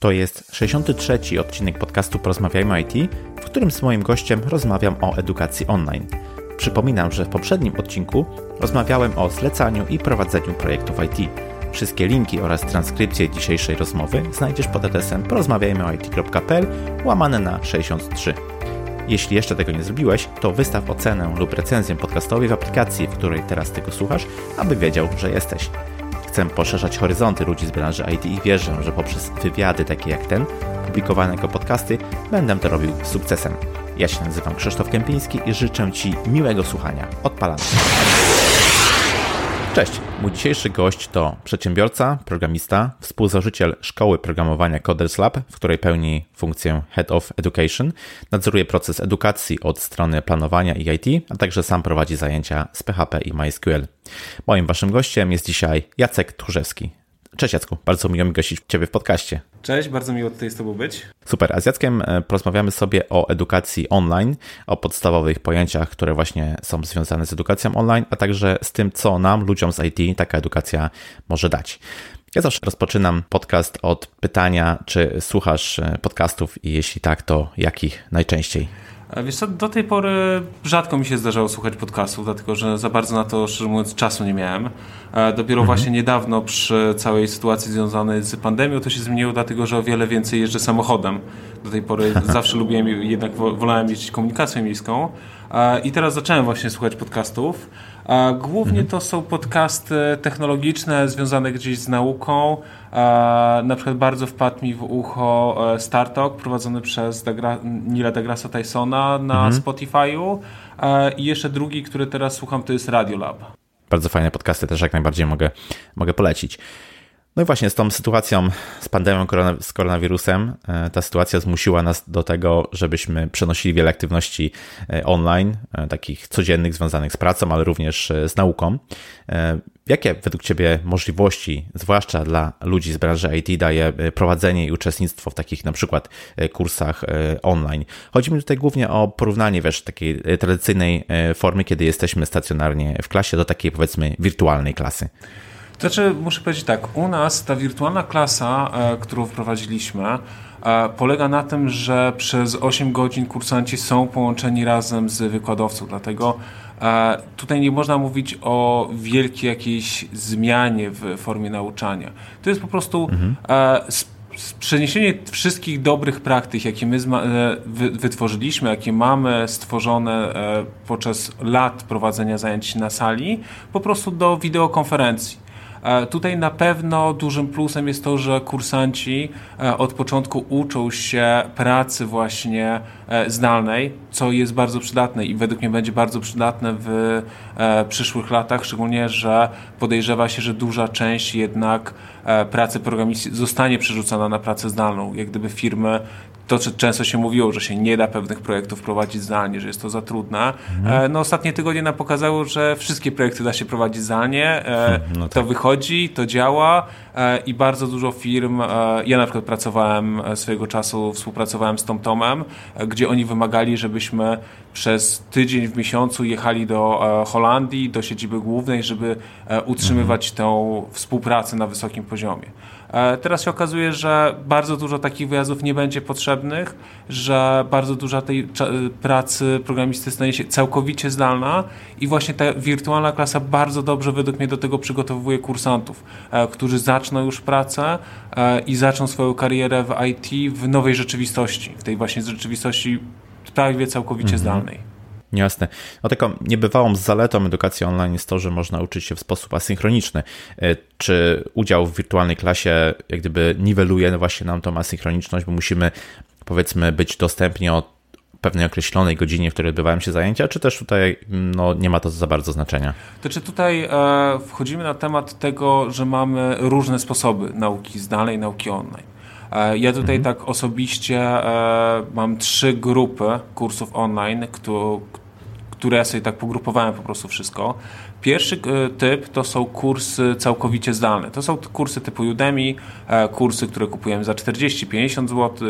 To jest 63. odcinek podcastu Porozmawiajmy IT, w którym z moim gościem rozmawiam o edukacji online. Przypominam, że w poprzednim odcinku rozmawiałem o zlecaniu i prowadzeniu projektów IT. Wszystkie linki oraz transkrypcję dzisiejszej rozmowy znajdziesz pod adresem porozmawiajmyoit.pl łamane na 63. Jeśli jeszcze tego nie zrobiłeś, to wystaw ocenę lub recenzję podcastowi w aplikacji, w której teraz tego słuchasz, aby wiedział, że jesteś. Chcę poszerzać horyzonty ludzi z branży IT i wierzę, że poprzez wywiady takie jak ten, publikowane jako podcasty, będę to robił z sukcesem. Ja się nazywam Krzysztof Kępiński i życzę Ci miłego słuchania. Odpalam. Cześć, mój dzisiejszy gość to przedsiębiorca, programista, współzałożyciel szkoły programowania Coders Lab, w której pełni funkcję Head of Education, nadzoruje proces edukacji od strony planowania i IT, a także sam prowadzi zajęcia z PHP i MySQL. Moim waszym gościem jest dzisiaj Jacek Tchórzewski. Cześć Jacku, bardzo miło mi gościć Ciebie w podcaście. Cześć, bardzo miło tutaj z Tobą być. Super, a z Jackiem e, porozmawiamy sobie o edukacji online, o podstawowych pojęciach, które właśnie są związane z edukacją online, a także z tym, co nam, ludziom z IT, taka edukacja może dać. Ja zawsze rozpoczynam podcast od pytania, czy słuchasz e, podcastów i jeśli tak, to jakich najczęściej? Wiesz co, do tej pory rzadko mi się zdarzało słuchać podcastów, dlatego że za bardzo na to, szczerze mówiąc, czasu nie miałem. Dopiero mhm. właśnie niedawno przy całej sytuacji związanej z pandemią to się zmieniło, dlatego że o wiele więcej jeżdżę samochodem. Do tej pory zawsze lubiłem, jednak wolałem jeździć komunikacją miejską. I teraz zacząłem właśnie słuchać podcastów. Głównie mhm. to są podcasty technologiczne związane gdzieś z nauką. Na przykład bardzo wpadł mi w ucho e, Startalk prowadzony przez Nila deGrasse Tysona na mhm. Spotify'u. I jeszcze drugi, który teraz słucham, to jest Radiolab. Bardzo fajne podcasty też jak najbardziej mogę, mogę polecić. No i właśnie z tą sytuacją, z pandemią z koronawirusem, e, ta sytuacja zmusiła nas do tego, żebyśmy przenosili wiele aktywności e, online, e, takich codziennych, związanych z pracą, ale również z nauką. Jakie według Ciebie możliwości, zwłaszcza dla ludzi z branży IT, daje prowadzenie i uczestnictwo w takich na przykład kursach online? Chodzi mi tutaj głównie o porównanie, wiesz, takiej tradycyjnej formy, kiedy jesteśmy stacjonarnie w klasie, do takiej powiedzmy wirtualnej klasy. Znaczy, muszę powiedzieć tak, u nas ta wirtualna klasa, e, którą wprowadziliśmy, e, polega na tym, że przez 8 godzin kursanci są połączeni razem z wykładowcą, dlatego e, tutaj nie można mówić o wielkiej jakiejś zmianie w formie nauczania. To jest po prostu mhm. przeniesienie wszystkich dobrych praktyk, jakie my wytworzyliśmy, jakie mamy stworzone podczas lat prowadzenia zajęć na sali, po prostu do wideokonferencji. E, tutaj na pewno dużym plusem jest to, że kursanci e, od początku uczą się pracy właśnie zdalnej, co jest bardzo przydatne i według mnie będzie bardzo przydatne w przyszłych latach, szczególnie, że podejrzewa się, że duża część jednak pracy programisty zostanie przerzucona na pracę zdalną. Jak gdyby firmy to, co często się mówiło, że się nie da pewnych projektów prowadzić zdalnie, że jest to za trudne. Mhm. No, ostatnie tygodnie nam pokazało, że wszystkie projekty da się prowadzić zdalnie. No tak. To wychodzi, to działa e, i bardzo dużo firm. E, ja na przykład pracowałem swojego czasu, współpracowałem z TomTomem, gdzie oni wymagali, żebyśmy przez tydzień w miesiącu jechali do Holandii, do siedziby głównej, żeby utrzymywać mhm. tą współpracę na wysokim poziomie. E, teraz się okazuje, że bardzo dużo takich wyjazdów nie będzie potrzebnych, że bardzo duża tej pracy programisty stanie się całkowicie zdalna i właśnie ta wirtualna klasa bardzo dobrze według mnie do tego przygotowuje kursantów, e, którzy zaczną już pracę e, i zaczną swoją karierę w IT w nowej rzeczywistości, w tej właśnie rzeczywistości prawie całkowicie mhm. zdalnej. Jasne. No taką niebywałą zaletą edukacji online jest to, że można uczyć się w sposób asynchroniczny. E, czy udział w wirtualnej klasie jak gdyby niweluje właśnie nam tą asynchroniczność, bo musimy powiedzmy być dostępni o pewnej określonej godzinie, w której odbywają się zajęcia, czy też tutaj no, nie ma to za bardzo znaczenia? To czy tutaj e, wchodzimy na temat tego, że mamy różne sposoby nauki zdalnej, nauki online. E, ja tutaj mhm. tak osobiście e, mam trzy grupy kursów online, które ja sobie tak pogrupowałem po prostu wszystko. Pierwszy e, typ to są kursy całkowicie zdalne. To są kursy typu Udemy, kursy, które kupujemy za 40-50 zł.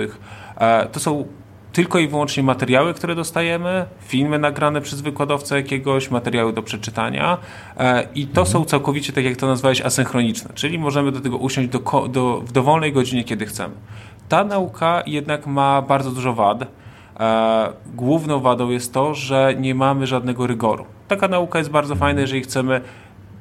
To są tylko i wyłącznie materiały, które dostajemy, filmy nagrane przez wykładowcę jakiegoś, materiały do przeczytania e, i to są całkowicie, tak jak to nazwałeś, asynchroniczne, czyli możemy do tego usiąść do, do, w dowolnej godzinie, kiedy chcemy. Ta nauka jednak ma bardzo dużo wad. E, główną wadą jest to, że nie mamy żadnego rygoru. Taka nauka jest bardzo fajna, jeżeli chcemy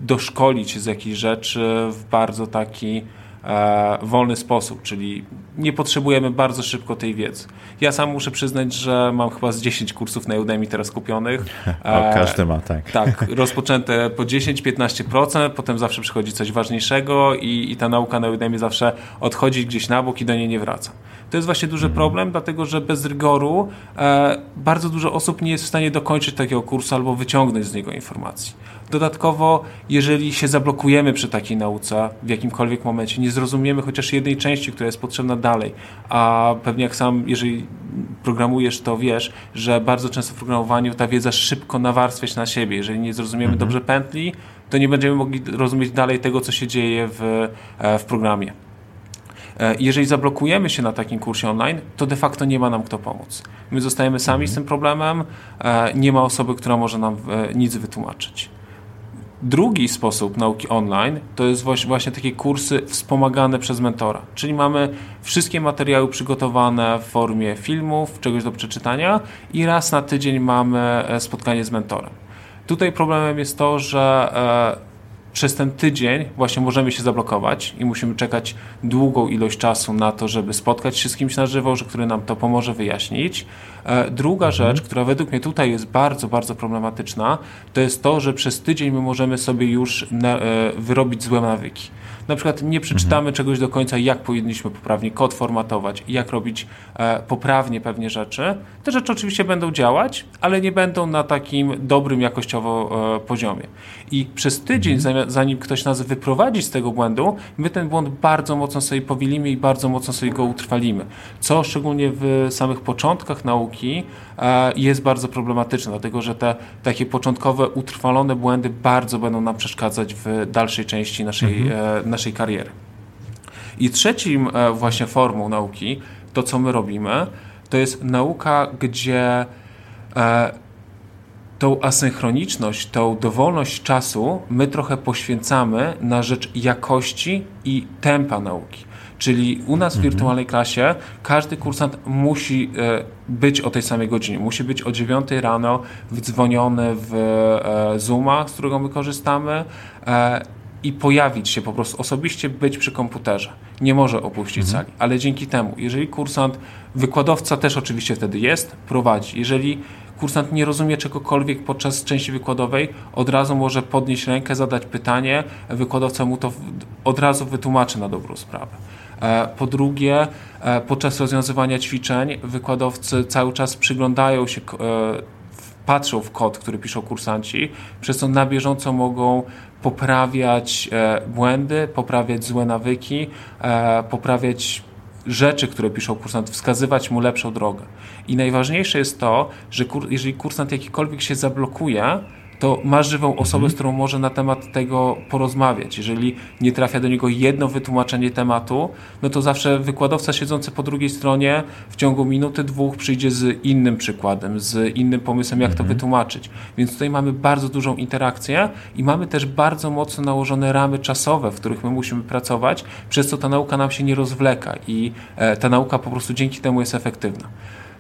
doszkolić z jakichś rzeczy w bardzo taki e, wolny sposób, czyli nie potrzebujemy bardzo szybko tej wiedzy. Ja sam muszę przyznać, że mam chyba z 10 kursów na Udemy teraz kupionych. O, każdy ma, tak. Tak, rozpoczęte po 10-15%, potem zawsze przychodzi coś ważniejszego i, i ta nauka na Udemy zawsze odchodzi gdzieś na bok i do niej nie wraca. To jest właśnie duży problem, dlatego że bez rygoru e, bardzo dużo osób nie jest w stanie dokończyć takiego kursu albo wyciągnąć z niego informacji. Dodatkowo, jeżeli się zablokujemy przy takiej nauce w jakimkolwiek momencie, nie zrozumiemy chociaż jednej części, która jest potrzebna dalej, a pewnie jak sam, jeżeli programujesz, to wiesz, że bardzo często w programowaniu ta wiedza szybko nawarstwia się na siebie. Jeżeli nie zrozumiemy mhm. dobrze pętli, to nie będziemy mogli rozumieć dalej tego, co się dzieje w, e, w programie. E, jeżeli zablokujemy się na takim kursie online, to de facto nie ma nam kto pomóc. My zostajemy sami mhm. z tym problemem, e, nie ma osoby, która może nam nic wytłumaczyć. Drugi sposób nauki online to jest właśnie takie kursy wspomagane przez mentora, czyli mamy wszystkie materiały przygotowane w formie filmów, czegoś do przeczytania i raz na tydzień mamy e, spotkanie z mentorem. Tutaj problemem jest to, że e, przez ten tydzień właśnie możemy się zablokować i musimy czekać długą ilość czasu na to, żeby spotkać się z kimś na żywo, że który nam to pomoże wyjaśnić. E, druga mhm. rzecz, która według mnie tutaj jest bardzo, bardzo problematyczna, to jest to, że przez tydzień my możemy sobie już e, wyrobić złe nawyki na przykład nie przeczytamy mhm. czegoś do końca, jak powinniśmy poprawnie kod formatować, jak robić e, poprawnie pewnie rzeczy. Te rzeczy oczywiście będą działać, ale nie będą na takim dobrym jakościowo e, poziomie. I przez tydzień, mhm. zanim ktoś nas wyprowadzi z tego błędu, my ten błąd bardzo mocno sobie powilimy i bardzo mocno sobie go utrwalimy. Co szczególnie w samych początkach nauki e, jest bardzo problematyczne, dlatego że te takie początkowe, utrwalone błędy bardzo będą nam przeszkadzać w dalszej części naszej, mhm. Naszej kariery. I trzecim e, właśnie formą nauki, to co my robimy, to jest nauka, gdzie e, tą asynchroniczność, tą dowolność czasu my trochę poświęcamy na rzecz jakości i tempa nauki. Czyli u nas w mhm. wirtualnej klasie każdy kursant musi e, być o tej samej godzinie. Musi być o 9 rano wdzwoniony w Zooma, z którego my korzystamy i pojawić się po prostu osobiście, być przy komputerze. Nie może opuścić mhm. sali, ale dzięki temu, jeżeli kursant, wykładowca też oczywiście wtedy jest, prowadzi. Jeżeli kursant nie rozumie czegokolwiek podczas części wykładowej, od razu może podnieść rękę, zadać pytanie, wykładowca mu to od razu wytłumaczy na dobrą sprawę. E, po drugie, e, podczas rozwiązywania ćwiczeń wykładowcy cały czas przyglądają się e, patrzą w kod, który piszą kursanci, przez co na bieżąco mogą poprawiać e, błędy, poprawiać złe nawyki, e, poprawiać rzeczy, które piszą kursant, wskazywać mu lepszą drogę. I najważniejsze jest to, że kur, jeżeli kursant jakikolwiek się zablokuje, to ma żywą osobę, mhm. z którą może na temat tego porozmawiać. Jeżeli nie trafia do niego jedno wytłumaczenie tematu, no to zawsze wykładowca siedzący po drugiej stronie w ciągu minuty, dwóch przyjdzie z innym przykładem, z innym pomysłem, jak mhm. to wytłumaczyć. Więc tutaj mamy bardzo dużą interakcję i mamy też bardzo mocno nałożone ramy czasowe, w których my musimy pracować, przez co ta nauka nam się nie rozwleka i e, ta nauka po prostu dzięki temu jest efektywna.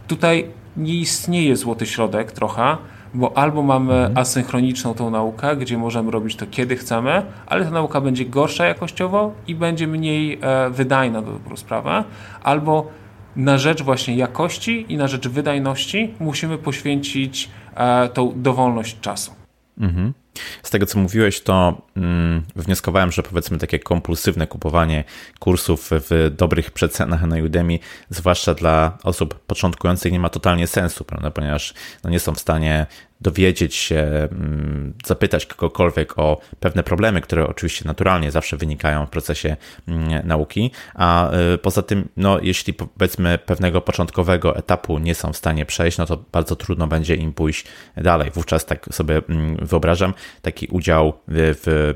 Tutaj nie istnieje złoty środek trochę, bo albo mamy mhm. asynchroniczną tą naukę, gdzie możemy robić to kiedy chcemy, ale ta nauka będzie gorsza jakościowo i będzie mniej e, wydajna do dobrą sprawę, albo na rzecz właśnie jakości i na rzecz wydajności musimy poświęcić e, tą dowolność czasu. Mhm. Z tego, co mówiłeś, to mm, wnioskowałem, że powiedzmy takie kompulsywne kupowanie kursów w dobrych przecenach na Udemy, zwłaszcza dla osób początkujących, nie ma totalnie sensu, prawda? ponieważ no, nie są w stanie dowiedzieć się, mm, zapytać kogokolwiek o pewne problemy, które oczywiście naturalnie zawsze wynikają w procesie mm, nauki, a y, poza tym, no, jeśli powiedzmy pewnego początkowego etapu nie są w stanie przejść, no to bardzo trudno będzie im pójść dalej. Wówczas tak sobie wyobrażam, taki udział w, w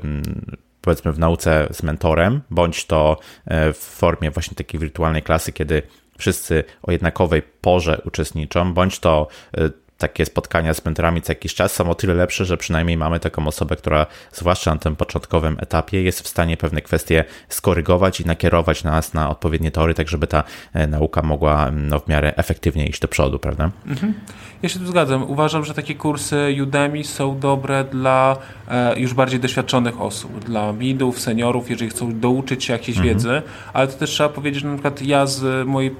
powiedzmy w nauce z mentorem, bądź to e, w formie właśnie takiej wirtualnej klasy, kiedy wszyscy o jednakowej porze uczestniczą, bądź to e, takie spotkania z mentorami co jakiś czas są o tyle lepsze, że przynajmniej mamy taką osobę, która zwłaszcza na tym początkowym etapie jest w stanie pewne kwestie skorygować i nakierować nas na odpowiednie tory, tak żeby ta e, nauka mogła no, w miarę efektywnie iść do przodu, prawda? Mhm. Ja się tu zgadzam. Uważam, że takie kursy Udemy są dobre dla e, już bardziej doświadczonych osób, dla midów, seniorów, jeżeli chcą douczyć się jakiejś mhm. wiedzy, ale to też trzeba powiedzieć, że na przykład ja z mojej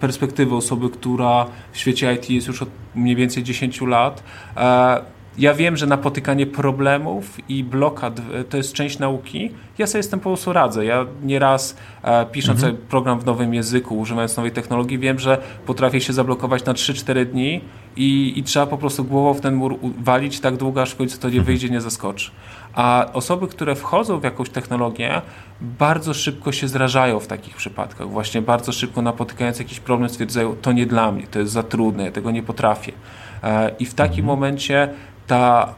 perspektywy osoby, która w świecie IT jest już od mniej więcej 10 lat, e, ja wiem, że napotykanie problemów i blokad e, to jest część nauki. Ja sobie z tym po prostu radzę. Ja nieraz e, pisząc mhm. program w nowym języku, używając nowej technologii, wiem, że potrafię się zablokować na 3-4 dni i, i, trzeba po prostu głową w ten mur walić tak długo, aż w końcu to nie mhm. wyjdzie, nie zaskoczy. A osoby, które wchodzą w jakąś technologię, bardzo szybko się zrażają w takich przypadkach. Właśnie bardzo szybko napotykając jakiś problem stwierdzają, to nie dla mnie, to jest za trudne, ja tego nie potrafię. E, I w takim mhm. momencie ta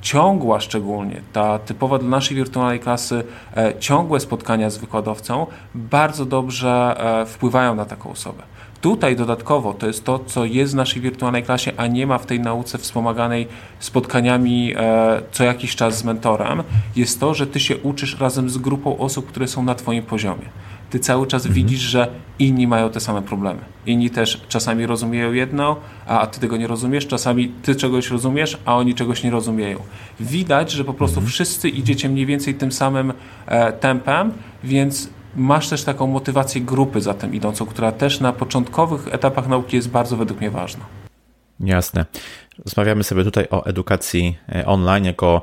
ciągła szczególnie, ta typowa dla naszej wirtualnej klasy, e, ciągłe spotkania z wykładowcą bardzo dobrze e, wpływają na taką osobę. Tutaj dodatkowo to jest to, co jest w naszej wirtualnej klasie, a nie ma w tej nauce wspomaganej spotkaniami e, co jakiś czas z mentorem, jest to, że ty się uczysz razem z grupą osób, które są na twoim poziomie. Ty cały czas mhm. widzisz, że inni mają te same problemy. Inni też czasami rozumieją jedno, a ty tego nie rozumiesz, czasami ty czegoś rozumiesz, a oni czegoś nie rozumieją. Widać, że po prostu mhm. wszyscy idziecie mniej więcej tym samym e, tempem, więc masz też taką motywację grupy za tym idącą, która też na początkowych etapach nauki jest bardzo według mnie ważna. Jasne. Rozmawiamy sobie tutaj o edukacji e, online jako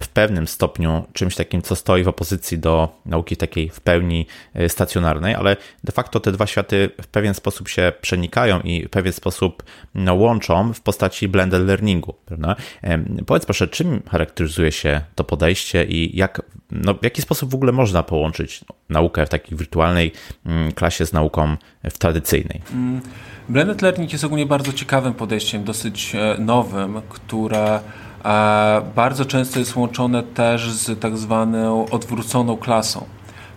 w pewnym stopniu czymś takim, co stoi w opozycji do nauki takiej w pełni e, stacjonarnej, ale de facto te dwa światy w pewien sposób się przenikają i w pewien sposób no, łączą w postaci blended learningu. Prawda? Powiedz proszę, czym charakteryzuje się to podejście i jak, no, w jaki sposób w ogóle można połączyć naukę w takiej wirtualnej mm, klasie z nauką w tradycyjnej? Mm, blended learning jest ogólnie bardzo ciekawym podejściem, dosyć e, nowym, które bardzo często jest łączone też z tak zwaną odwróconą klasą.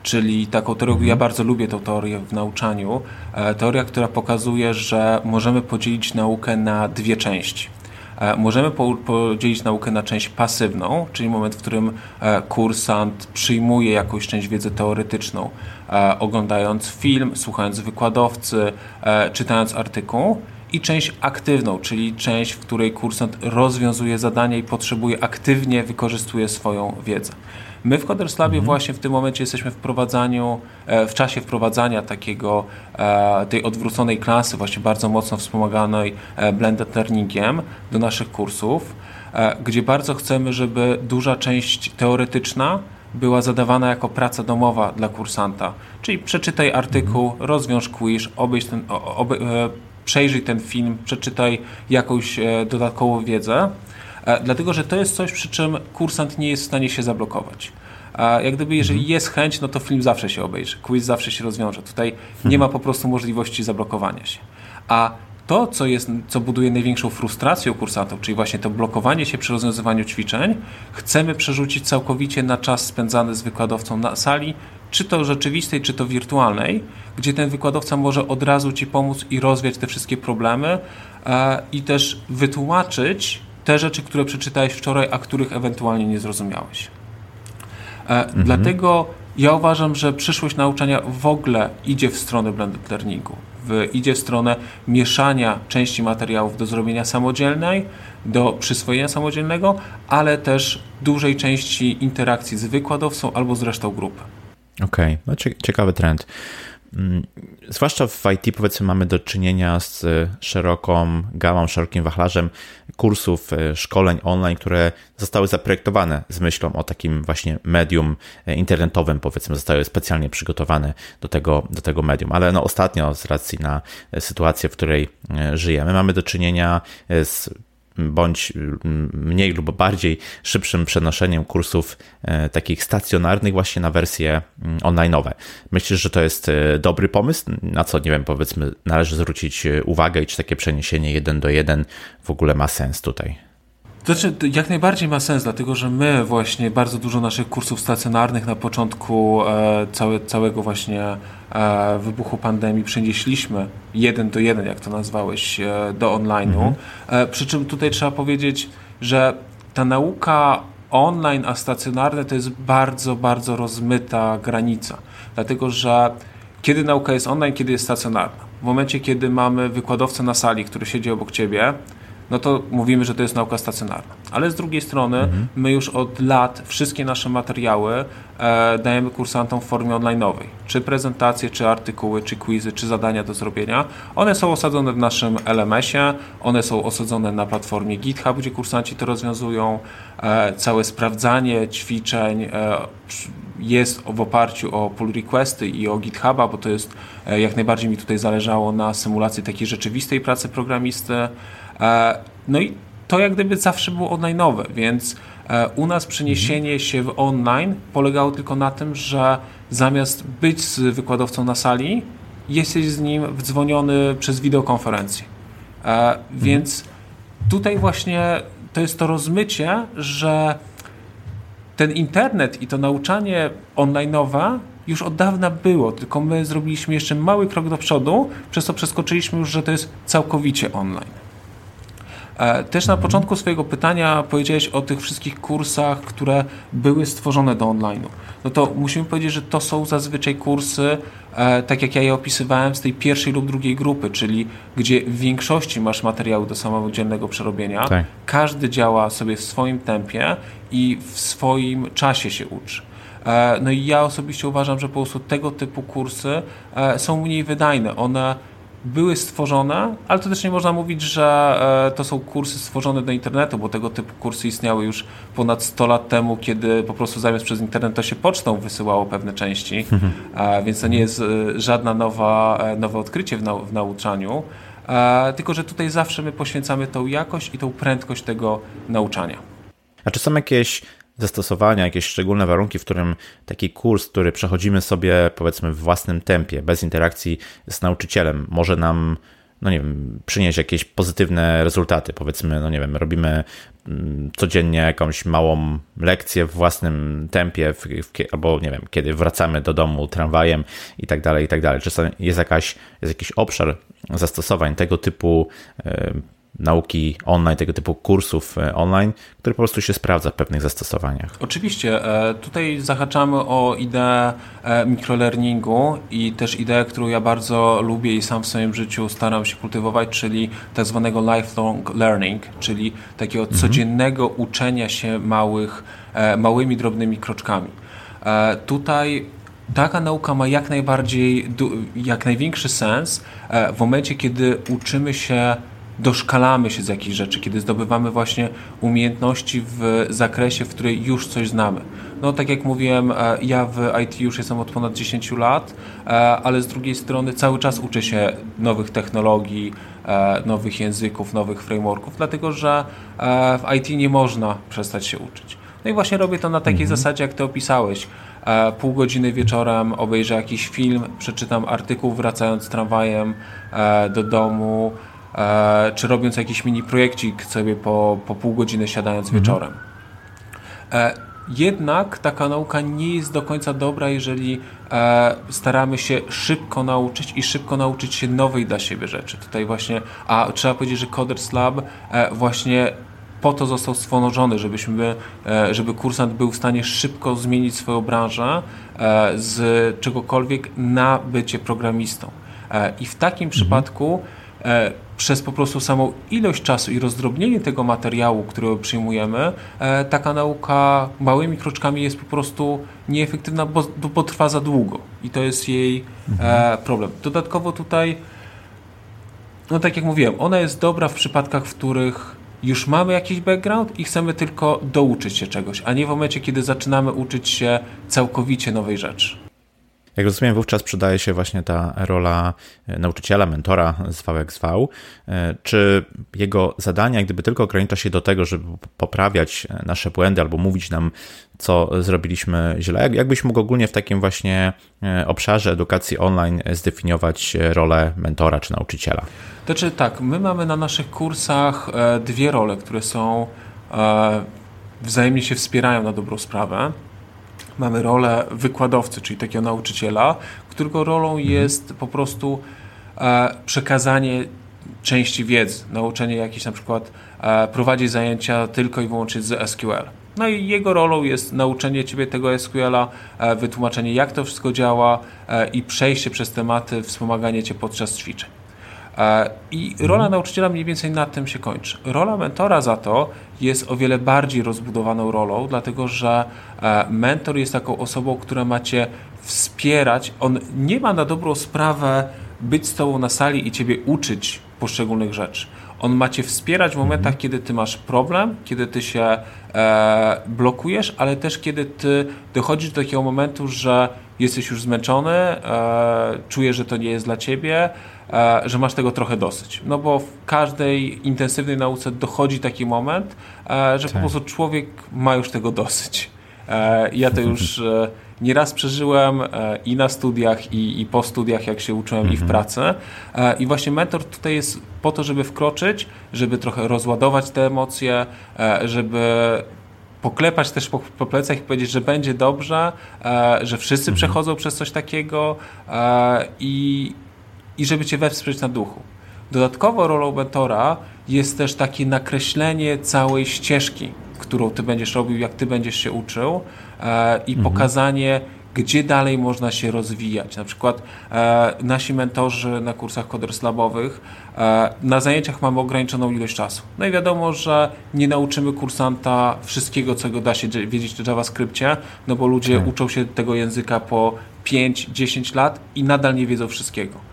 Czyli taką teorię, mhm. ja bardzo lubię tę teorię w nauczaniu. E, teoria, która pokazuje, że możemy podzielić naukę na dwie części. E, możemy podzielić naukę na część pasywną, czyli moment, w którym e, kursant przyjmuje jakąś część wiedzy teoretyczną, oglądając film, słuchając wykładowcy, czytając artykuł i część aktywną, czyli część, w której kursant rozwiązuje zadania i potrzebuje aktywnie wykorzystuje swoją wiedzę. My w Coders Labie mhm. właśnie w tym momencie jesteśmy w wprowadzaniu, e, w czasie wprowadzania takiego, e, tej odwróconej klasy, właśnie bardzo mocno wspomaganej e, blended learningiem do naszych kursów, gdzie bardzo chcemy, żeby duża część teoretyczna była zadawana jako praca domowa dla kursanta. Czyli przeczytaj artykuł, mhm. rozwiąż quiz, obejrz ten, obe, przejrzyj ten film, przeczytaj jakąś e, dodatkową wiedzę, e, dlatego że to jest coś, przy czym kursant nie jest w stanie się zablokować. A jak gdyby, jeżeli mhm. jest chęć, no to film zawsze się obejrzy, quiz zawsze się rozwiąże. Tutaj nie mhm. ma po prostu możliwości zablokowania się. A to, co, jest, co buduje największą frustrację u kursantów, czyli właśnie to blokowanie się przy rozwiązywaniu ćwiczeń, chcemy przerzucić całkowicie na czas spędzany z wykładowcą na sali, czy to rzeczywistej, czy to wirtualnej, gdzie ten wykładowca może od razu Ci pomóc i rozwiać te wszystkie problemy e, i też wytłumaczyć te rzeczy, które przeczytałeś wczoraj, a których ewentualnie nie zrozumiałeś. E, mhm. Dlatego ja uważam, że przyszłość nauczania w ogóle idzie w stronę blended learningu. W, idzie w stronę mieszania części materiałów do zrobienia samodzielnej, do przyswojenia samodzielnego, ale też dużej części interakcji z wykładowcą albo z resztą grupy. Okej, okay. no ciekawy trend. Mm, zwłaszcza w IT powiedzmy mamy do czynienia z szeroką gamą, szerokim wachlarzem kursów, e, szkoleń online, które zostały zaprojektowane z myślą o takim właśnie medium e, internetowym, powiedzmy, zostały specjalnie przygotowane do tego, do tego medium. Ale no ostatnio z racji na sytuację, w której żyjemy, mamy do czynienia z bądź mm, mniej lub bardziej szybszym przenoszeniem kursów e, takich stacjonarnych właśnie na wersje mm, online'owe. Myślisz, że to jest e, dobry pomysł? Na co, nie wiem, powiedzmy, należy zwrócić e, uwagę i czy takie przeniesienie jeden do jeden w ogóle ma sens tutaj? To znaczy, jak najbardziej ma sens, dlatego że my właśnie bardzo dużo naszych kursów stacjonarnych na początku e, całe, całego właśnie e, wybuchu pandemii przenieśliśmy jeden do jeden, jak to nazwałeś, e, do online'u. Mhm. E, przy czym tutaj trzeba powiedzieć, że ta nauka online, a stacjonarne to jest bardzo, bardzo rozmyta granica. Dlatego, że kiedy nauka jest online, kiedy jest stacjonarna. W momencie, kiedy mamy wykładowcę na sali, który siedzi obok ciebie, no to mówimy, że to jest nauka stacjonarna. Ale z drugiej strony mhm. my już od lat wszystkie nasze materiały e, dajemy kursantom w formie online'owej. Czy prezentacje, czy artykuły, czy quizy, czy zadania do zrobienia. One są osadzone w naszym LMS-ie, one są osadzone na platformie GitHub, gdzie kursanci to rozwiązują. E, całe sprawdzanie ćwiczeń e, jest w oparciu o pull requesty i o GitHuba, bo to jest e, jak najbardziej mi tutaj zależało na symulacji takiej rzeczywistej pracy programisty. E, no i to jak gdyby zawsze było online'owe, więc e, u nas przeniesienie się w online polegało tylko na tym, że zamiast być z wykładowcą na sali, jesteś z nim wdzwoniony przez wideokonferencję. Mhm. Więc tutaj właśnie to jest to rozmycie, że ten internet i to nauczanie online'owe już od dawna było, tylko my zrobiliśmy jeszcze mały krok do przodu, przez co przeskoczyliśmy już, że to jest całkowicie online. E, też na początku swojego pytania powiedziałeś o tych wszystkich kursach, które były stworzone do online'u. No to musimy powiedzieć, że to są zazwyczaj kursy, e, tak jak ja je opisywałem, z tej pierwszej lub drugiej grupy, czyli gdzie w większości masz materiały do samodzielnego przerobienia. Tak. Każdy działa sobie w swoim tempie i w swoim czasie się uczy. E, no i ja osobiście uważam, że po prostu tego typu kursy są mniej wydajne. One były stworzone, ale to też nie można mówić, że e, to są kursy stworzone do internetu, bo tego typu kursy istniały już ponad 100 lat temu, kiedy po prostu zamiast przez internet to się pocztą wysyłało pewne części, więc to nie jest e, żadna nowa, e, nowe odkrycie w, nau w nauczaniu, tylko że tutaj zawsze my poświęcamy tą jakość i tą prędkość tego nauczania. A czy są jakieś zastosowania, jakieś szczególne warunki, w którym taki kurs, który przechodzimy sobie powiedzmy w własnym tempie, bez interakcji z nauczycielem, może nam no nie wiem, przynieść jakieś pozytywne rezultaty. Powiedzmy, no nie wiem, robimy mm, codziennie jakąś małą lekcję w własnym tempie, w, w, albo nie wiem, kiedy wracamy do domu tramwajem i tak dalej, i tak dalej. Czy jest, jakaś, jest jakiś obszar zastosowań tego typu nauki online, tego typu kursów e, online, który po prostu się sprawdza w pewnych zastosowaniach. Oczywiście. E, tutaj zahaczamy o ideę e, mikrolearningu i też ideę, którą ja bardzo lubię i sam w swoim życiu staram się kultywować, czyli tak zwanego lifelong learning, czyli takiego mhm. codziennego uczenia się małych, małymi, drobnymi kroczkami. Tutaj taka nauka ma jak najbardziej, jak największy sens w momencie, kiedy uczymy się doszkalamy się z jakichś rzeczy, kiedy zdobywamy właśnie umiejętności w zakresie, w której już coś znamy. No tak jak mówiłem, e, ja w IT już jestem od ponad 10 lat, e, ale z drugiej strony cały czas uczę się nowych technologii, e, nowych języków, nowych frameworków, dlatego że w IT nie można przestać się uczyć. No i właśnie robię to na takiej mhm. zasadzie, jak ty opisałeś. Pół godziny wieczorem obejrzę jakiś film, przeczytam artykuł wracając tramwajem do domu, czy robiąc jakiś mini projekcik sobie po, po pół godziny siadając mhm. wieczorem. E, jednak taka nauka nie jest do końca dobra, jeżeli e, staramy się szybko nauczyć i szybko nauczyć się nowej dla siebie rzeczy. Tutaj właśnie, a trzeba powiedzieć, że Coders Lab właśnie po to został stworzony, żebyśmy, żeby kursant był w stanie szybko zmienić swoją branżę z czegokolwiek na bycie programistą. I w takim mhm. przypadku przez po prostu samą ilość czasu i rozdrobnienie tego materiału, który przyjmujemy, e, taka nauka małymi kroczkami jest po prostu nieefektywna, bo, bo trwa za długo i to jest jej e, mhm. problem. Dodatkowo tutaj, no tak jak mówiłem, ona jest dobra w przypadkach, w których już mamy jakiś background i chcemy tylko douczyć się czegoś, a nie w momencie, kiedy zaczynamy uczyć się całkowicie nowej rzeczy. Jak rozumiem, wówczas przydaje się właśnie ta rola e, nauczyciela, mentora, zwał jak zwał. E, czy jego zadanie, gdyby tylko ogranicza się do tego, żeby poprawiać e, nasze błędy albo mówić nam, co zrobiliśmy źle? Jakbyś mógł ogólnie w takim właśnie obszarze edukacji online zdefiniować rolę mentora czy nauczyciela? Znaczy tak, my mamy na naszych kursach dwie role, które są wzajemnie się wspierają na dobrą sprawę. Mamy rolę wykładowcy, czyli takiego nauczyciela, którego rolą mhm. jest po prostu przekazanie części wiedzy, nauczenie jakieś na przykład prowadzić zajęcia tylko i wyłącznie z SQL. No i jego rolą jest nauczenie ciebie tego SQL-a, e, wytłumaczenie jak to wszystko działa e, i przejście przez tematy, wspomaganie cię podczas ćwiczeń. E, I rola mhm. nauczyciela mniej więcej na tym się kończy. Rola mentora za to jest o wiele bardziej rozbudowaną rolą, dlatego że mentor jest taką osobą, która macie wspierać. On nie ma na dobrą sprawę być z tobą na sali i ciebie uczyć poszczególnych rzeczy. On ma cię wspierać w momentach, mhm. kiedy ty masz problem, kiedy ty się e, blokujesz, ale też kiedy ty dochodzisz do takiego momentu, że jesteś już zmęczony, e, czujesz, że to nie jest dla ciebie, e, że masz tego trochę dosyć. No bo w każdej intensywnej nauce dochodzi taki moment, e, że tak. po prostu człowiek ma już tego dosyć. E, ja to już e, nieraz przeżyłem e, i na studiach, i, i po studiach, jak się uczyłem, mhm. i w mhm. pracy. I właśnie mentor tutaj jest po to, żeby wkroczyć, żeby trochę rozładować te emocje, żeby poklepać też po, po plecach i powiedzieć, że będzie dobrze, że wszyscy mhm. przechodzą przez coś takiego i, i żeby cię wesprzeć na duchu. Dodatkowo rolą mentora jest też takie nakreślenie całej ścieżki którą ty będziesz robił, jak ty będziesz się uczył e, i mhm. pokazanie, gdzie dalej można się rozwijać. Na przykład e, nasi mentorzy na kursach Coders Labowych e, na zajęciach mamy ograniczoną ilość czasu. No i wiadomo, że nie nauczymy kursanta wszystkiego, co go da się wiedzieć w JavaScriptie, no bo ludzie tak. uczą się tego języka po 5-10 lat i nadal nie wiedzą wszystkiego.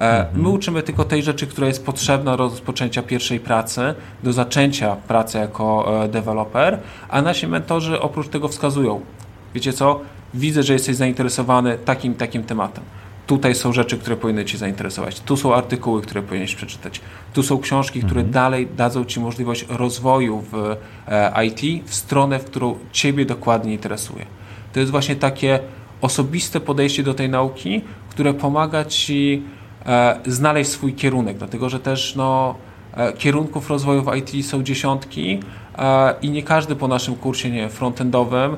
E, my uczymy tylko tej rzeczy, która jest potrzebna do rozpoczęcia pierwszej pracy, do zaczęcia pracy jako e, deweloper, a nasi mentorzy oprócz tego wskazują, wiecie co, widzę, że jesteś zainteresowany takim, takim tematem. Tutaj są rzeczy, które powinny Cię zainteresować. Tu są artykuły, które powinieneś przeczytać. Tu są książki, które mhm. dalej dadzą Ci możliwość rozwoju w e, IT w stronę, w którą Ciebie dokładnie interesuje. To jest właśnie takie osobiste podejście do tej nauki, które pomaga Ci znaleźć swój kierunek, dlatego że też no, e, kierunków rozwoju w IT są dziesiątki e, i nie każdy po naszym kursie nie, frontendowym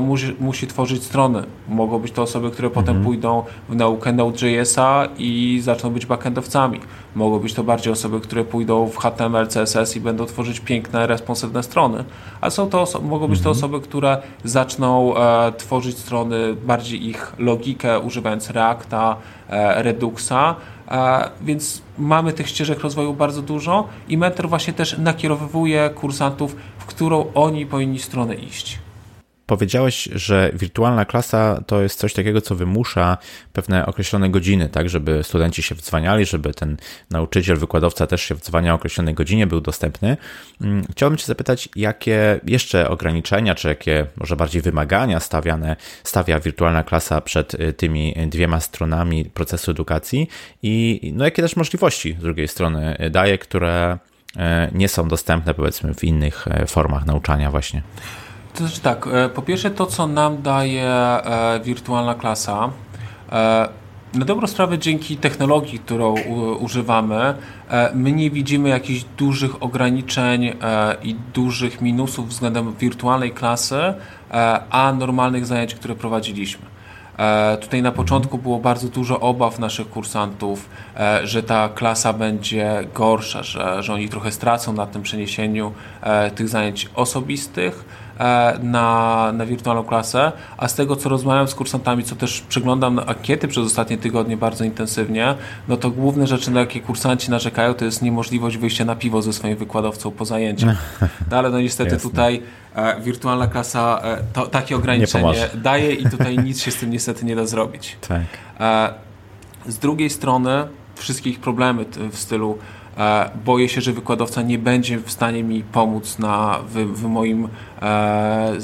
musi, musi tworzyć strony. Mogą być to osoby, które potem mhm. pójdą w naukę Node.jsa i zaczną być backendowcami. Mogą być to bardziej osoby, które pójdą w HTML, CSS i będą tworzyć piękne, responsywne strony. A są to mogą być to mhm. osoby, które zaczną e, tworzyć strony, bardziej ich logikę, używając Reacta, e, Reduxa. Więc mamy tych ścieżek rozwoju bardzo dużo i mentor właśnie też nakierowuje kursantów, w którą oni powinni stronę iść. Powiedziałeś, że wirtualna klasa to jest coś takiego, co wymusza pewne określone godziny, tak, żeby studenci się wdzwaniali, żeby ten nauczyciel, wykładowca też się wdzwania o określonej godzinie, był dostępny. Mm, chciałbym Cię zapytać, jakie jeszcze ograniczenia, czy jakie może bardziej wymagania stawiane, stawia wirtualna klasa przed y, tymi dwiema stronami procesu edukacji i no, jakie też możliwości z drugiej strony daje, które y, nie są dostępne powiedzmy w innych y, formach nauczania właśnie. To znaczy tak, e, po pierwsze to, co nam daje e, wirtualna klasa, e, na dobrą sprawę dzięki technologii, którą używamy, my nie widzimy jakichś dużych ograniczeń i dużych minusów względem wirtualnej klasy, a normalnych zajęć, które prowadziliśmy. Tutaj na początku było bardzo dużo obaw naszych kursantów, że ta klasa będzie gorsza, że, że oni trochę stracą na tym przeniesieniu tych zajęć osobistych na, na wirtualną klasę, a z tego co rozmawiam z kursantami, co też przeglądam ankiety przez ostatnie tygodnie bardzo intensywnie, no to główne rzeczy, na jakie kursanci narzekają, to jest niemożliwość wyjścia na piwo ze swoim wykładowcą po zajęciu. No ale no niestety Jasne. tutaj e, wirtualna klasa e, to, takie ograniczenie daje i tutaj nic się z tym niestety nie da zrobić. Tak. E, z drugiej strony wszystkie ich problemy w stylu E, boję się, że wykładowca nie będzie w stanie mi pomóc na, w, w moim e,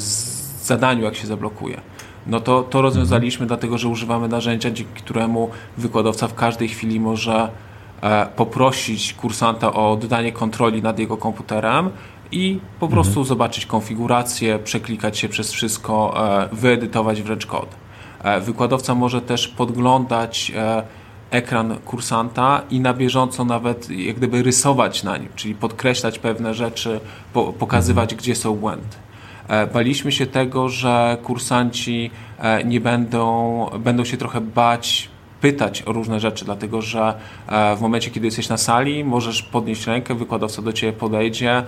zadaniu, jak się zablokuje. No to, to rozwiązaliśmy, dlatego że używamy narzędzia, dzięki któremu wykładowca w każdej chwili może e, poprosić kursanta o oddanie kontroli nad jego komputerem i po mhm. prostu zobaczyć konfigurację, przeklikać się przez wszystko, wyedytować wręcz kod. Wykładowca może też podglądać ekran kursanta i na bieżąco nawet jak gdyby rysować na nim, czyli podkreślać pewne rzeczy, po, pokazywać, gdzie są błędy. E, baliśmy się tego, że kursanci e, nie będą, będą się trochę bać pytać o różne rzeczy, dlatego że e, w momencie, kiedy jesteś na sali, możesz podnieść rękę, wykładowca do ciebie podejdzie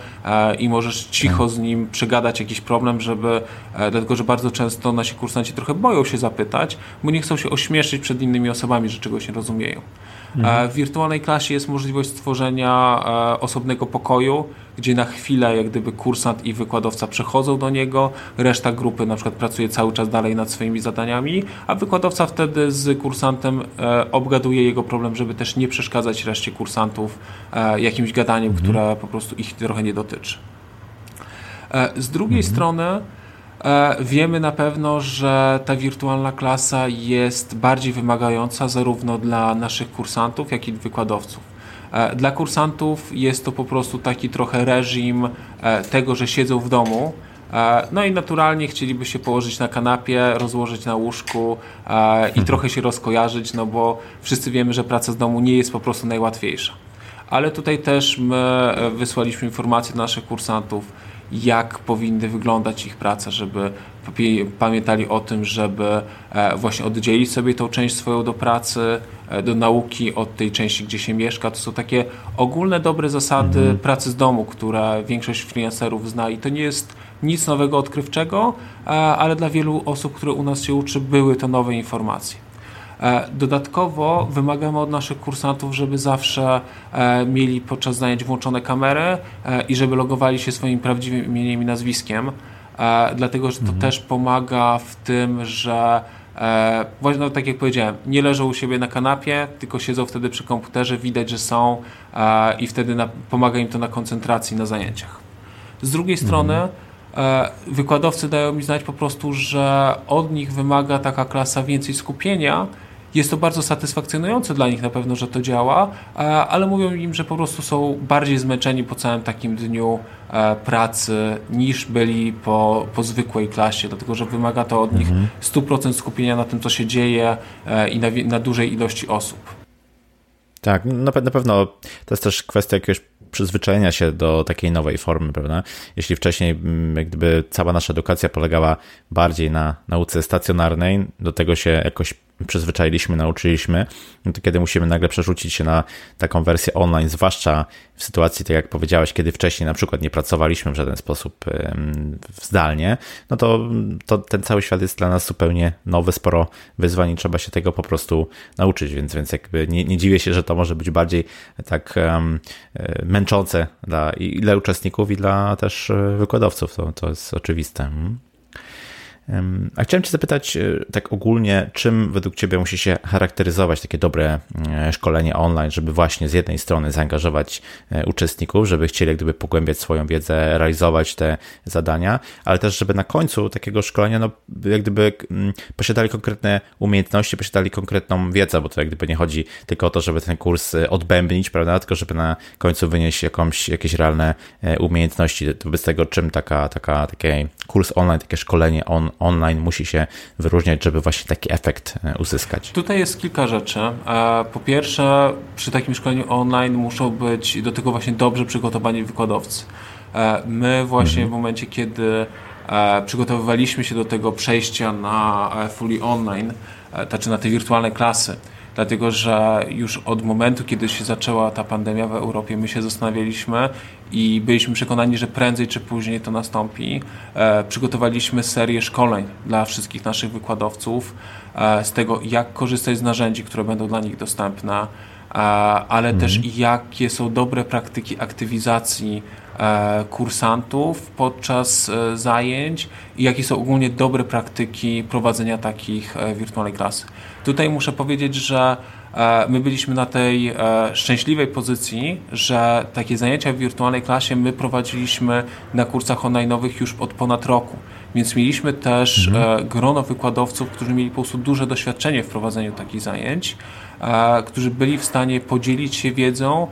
i możesz cicho z nim przegadać jakiś problem, żeby, dlatego że bardzo często nasi kursanci trochę boją się zapytać, bo nie chcą się ośmieszyć przed innymi osobami, że czegoś nie rozumieją. Mhm. W wirtualnej klasie jest możliwość stworzenia osobnego pokoju, gdzie na chwilę jak gdyby kursant i wykładowca przechodzą do niego, reszta grupy na przykład pracuje cały czas dalej nad swoimi zadaniami, a wykładowca wtedy z kursantem e, obgaduje jego problem, żeby też nie przeszkadzać reszcie kursantów e, jakimś gadaniem, mhm. które po prostu ich trochę nie dotyczy. E, z drugiej mhm. strony e, wiemy na pewno, że ta wirtualna klasa jest bardziej wymagająca zarówno dla naszych kursantów, jak i wykładowców. E, dla kursantów jest to po prostu taki trochę reżim e, tego, że siedzą w domu. E, no i naturalnie chcieliby się położyć na kanapie, rozłożyć na łóżku i mhm. trochę się rozkojarzyć, no bo wszyscy wiemy, że praca z domu nie jest po prostu najłatwiejsza. Ale tutaj też my wysłaliśmy informacje do naszych kursantów, jak powinny wyglądać ich prace, żeby pamiętali o tym, żeby e, właśnie oddzielić sobie tą część swoją do pracy, e, do nauki od tej części, gdzie się mieszka. To są takie ogólne, dobre zasady mhm. pracy z domu, które większość freelancerów zna i to nie jest nic nowego, odkrywczego, e, ale dla wielu osób, które u nas się uczy, były to nowe informacje. E, dodatkowo wymagamy od naszych kursantów, żeby zawsze e, mieli podczas zajęć włączone kamery e, i żeby logowali się swoim prawdziwym imieniem i nazwiskiem, dlatego że to mhm. też pomaga w tym, że właśnie no, tak jak powiedziałem, nie leżą u siebie na kanapie, tylko siedzą wtedy przy komputerze, widać, że są i wtedy na, pomaga im to na koncentracji na zajęciach. Z drugiej mhm. strony wykładowcy dają mi znać po prostu, że od nich wymaga taka klasa więcej skupienia jest to bardzo satysfakcjonujące dla nich na pewno, że to działa, e, ale mówią im, że po prostu są bardziej zmęczeni po całym takim dniu e, pracy niż byli po, po zwykłej klasie, dlatego że wymaga to od nich 100% mhm. skupienia na tym, co się dzieje e, i na, na dużej ilości osób. Tak, na, na pewno to jest też kwestia jakiegoś przyzwyczajenia się do takiej nowej formy, prawda? Jeśli wcześniej mm, jak gdyby cała nasza edukacja polegała bardziej na nauce stacjonarnej, do tego się jakoś przyzwyczailiśmy, nauczyliśmy, no to kiedy musimy nagle przerzucić się na taką wersję online, zwłaszcza w sytuacji, tak jak powiedziałeś, kiedy wcześniej na przykład nie pracowaliśmy w żaden sposób zdalnie, no to, to ten cały świat jest dla nas zupełnie nowy, sporo wyzwań i trzeba się tego po prostu nauczyć, więc, więc jakby nie, nie dziwię się, że to może być bardziej tak um, męczące dla, i dla uczestników, i dla też e, wykładowców, to, to jest oczywiste. Hmm. A chciałem Cię zapytać e, tak ogólnie, czym według Ciebie musi się charakteryzować takie dobre e, szkolenie online, żeby właśnie z jednej strony zaangażować e, uczestników, żeby chcieli gdyby pogłębiać swoją wiedzę, realizować te zadania, ale też żeby na końcu takiego szkolenia, no jak gdyby posiadali konkretne umiejętności, posiadali konkretną wiedzę, bo to jak gdyby nie chodzi tylko o to, żeby ten kurs odbębnić, prawda, tylko żeby na końcu wynieść jakąś, jakieś realne umiejętności. Wobec tego, czym taka, taka, taki kurs online, takie szkolenie on, online musi się wyróżniać, żeby właśnie taki efekt e, uzyskać? Tutaj jest kilka rzeczy. E, po pierwsze, przy takim szkoleniu online muszą być do tego właśnie dobrze przygotowani wykładowcy. E, my właśnie mhm. w momencie, kiedy przygotowywaliśmy się do tego przejścia na fully online, znaczy na te wirtualne klasy, dlatego że już od momentu, kiedy się zaczęła ta pandemia w Europie, my się zastanawialiśmy i byliśmy przekonani, że prędzej czy później to nastąpi. E, przygotowaliśmy serię szkoleń dla wszystkich naszych wykładowców e, z tego, jak korzystać z narzędzi, które będą dla nich dostępne, e, ale mhm. też jakie są dobre praktyki aktywizacji kursantów podczas e, zajęć i jakie są ogólnie dobre praktyki prowadzenia takich e, wirtualnej klasy. Tutaj muszę powiedzieć, że e, my byliśmy na tej e, szczęśliwej pozycji, że takie zajęcia w wirtualnej klasie my prowadziliśmy na kursach online'owych już od ponad roku. Więc mieliśmy też mhm. E, grono wykładowców, którzy mieli po prostu duże doświadczenie w prowadzeniu takich zajęć, którzy byli w stanie podzielić się wiedzą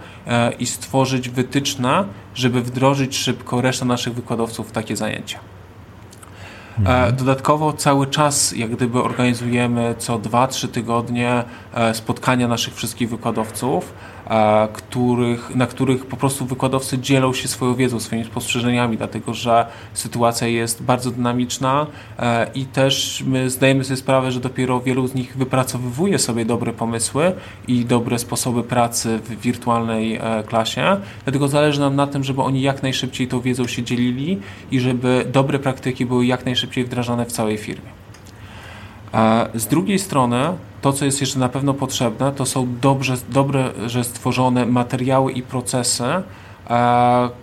i stworzyć wytyczne, żeby wdrożyć szybko resztę naszych wykładowców w takie zajęcia. Mhm. Dodatkowo cały czas jak gdyby organizujemy co 2-3 tygodnie spotkania naszych wszystkich wykładowców których, na których po prostu wykładowcy dzielą się swoją wiedzą, swoimi spostrzeżeniami, dlatego że sytuacja jest bardzo dynamiczna e, i też my zdajemy sobie sprawę, że dopiero wielu z nich wypracowywuje sobie dobre pomysły i dobre sposoby pracy w wirtualnej e, klasie. Dlatego zależy nam na tym, żeby oni jak najszybciej tą wiedzą się dzielili i żeby dobre praktyki były jak najszybciej wdrażane w całej firmie. Z drugiej strony, to co jest jeszcze na pewno potrzebne, to są dobrze, dobrze że stworzone materiały i procesy,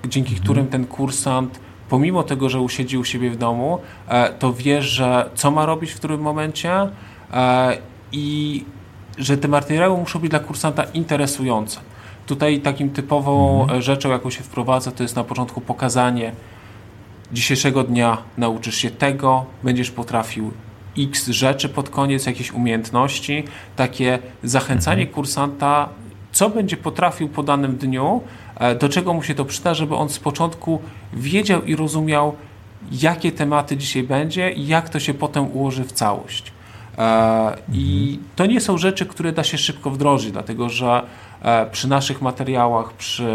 dzięki mhm. którym ten kursant pomimo tego, że usiedzi u siebie w domu, e, to wie, że co ma robić w którym momencie e, i że te materiały muszą być dla kursanta interesujące. Tutaj takim typową mhm. rzeczą, jaką się wprowadza, to jest na początku pokazanie dzisiejszego dnia nauczysz się tego, będziesz potrafił x rzeczy pod koniec, jakieś umiejętności, takie zachęcanie mhm. kursanta, co będzie potrafił po danym dniu, e, do czego mu się to przyda, żeby on z początku wiedział i rozumiał, jakie tematy dzisiaj będzie i jak to się potem ułoży w całość. E, I mhm. to nie są rzeczy, które da się szybko wdrożyć, dlatego że e, przy naszych materiałach, przy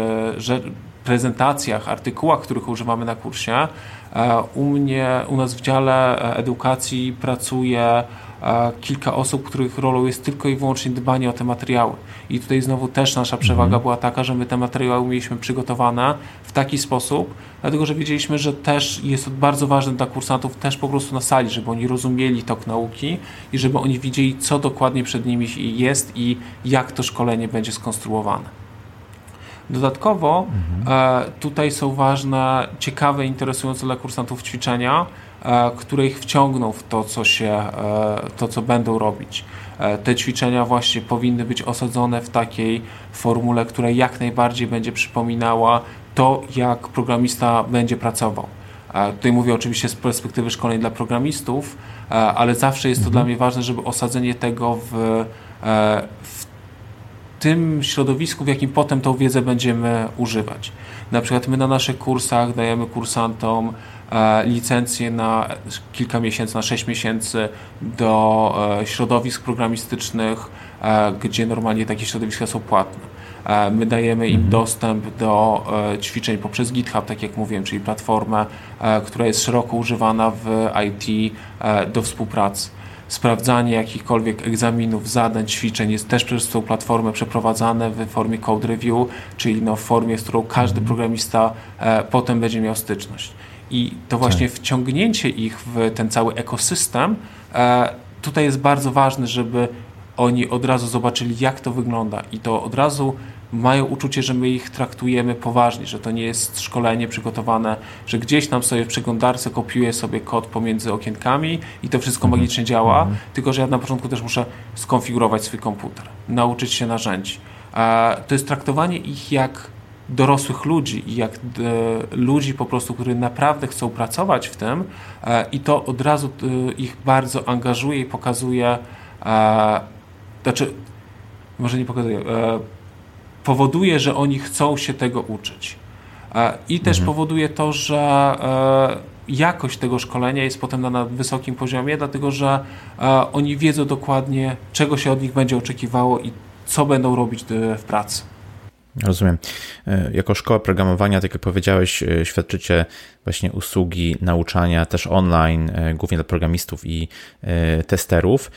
prezentacjach, artykułach, których używamy na kursie, u mnie, u nas w dziale e, edukacji pracuje e, kilka osób, których rolą jest tylko i wyłącznie dbanie o te materiały. I tutaj znowu też nasza przewaga mhm. była taka, że my te materiały mieliśmy przygotowane w taki sposób, dlatego że wiedzieliśmy, że też jest to bardzo ważne dla kursantów też po prostu na sali, żeby oni rozumieli tok nauki i żeby oni widzieli, co dokładnie przed nimi jest i jak to szkolenie będzie skonstruowane. Dodatkowo mhm. tutaj są ważne, ciekawe, interesujące dla kursantów ćwiczenia, e, które ich wciągną w to, co się, e, to, co będą robić. Te ćwiczenia właśnie powinny być osadzone w takiej formule, która jak najbardziej będzie przypominała to, jak programista będzie pracował. Tutaj mówię oczywiście z perspektywy szkoleń dla programistów, ale zawsze jest to mhm. dla mnie ważne, żeby osadzenie tego w, w tym środowisku, w jakim potem tą wiedzę będziemy używać. Na przykład my na naszych kursach dajemy kursantom e, licencję na kilka miesięcy, na sześć miesięcy do e, środowisk programistycznych, e, gdzie normalnie takie środowiska są płatne. My dajemy im mhm. dostęp do ćwiczeń poprzez GitHub, tak jak mówiłem, czyli platformę, która jest szeroko używana w IT do współpracy sprawdzanie jakichkolwiek egzaminów, zadań, ćwiczeń jest też przez tą platformę przeprowadzane w formie code review, czyli no w formie, z którą każdy mhm. programista e, potem będzie miał styczność. I to właśnie tak. wciągnięcie ich w ten cały ekosystem e, tutaj jest bardzo ważne, żeby oni od razu zobaczyli, jak to wygląda i to od razu mają uczucie, że my ich traktujemy poważnie, że to nie jest szkolenie przygotowane, że gdzieś tam sobie w przeglądarce kopiuję sobie kod pomiędzy okienkami i to wszystko mhm. magicznie działa, mhm. tylko że ja na początku też muszę skonfigurować swój komputer, nauczyć się narzędzi. To jest traktowanie ich jak dorosłych ludzi i jak e, ludzi po prostu, którzy naprawdę chcą pracować w tym e, i to od razu e, ich bardzo angażuje i pokazuje, znaczy może nie pokazuje, powoduje, że oni chcą się tego uczyć. E, I też mhm. powoduje to, że e, jakość tego szkolenia jest potem na wysokim poziomie, dlatego że e, oni wiedzą dokładnie, czego się od nich będzie oczekiwało i co będą robić w pracy. Rozumiem. E, jako szkoła programowania, tak jak powiedziałeś, e, świadczycie właśnie usługi nauczania też online, e, głównie dla programistów i testerów.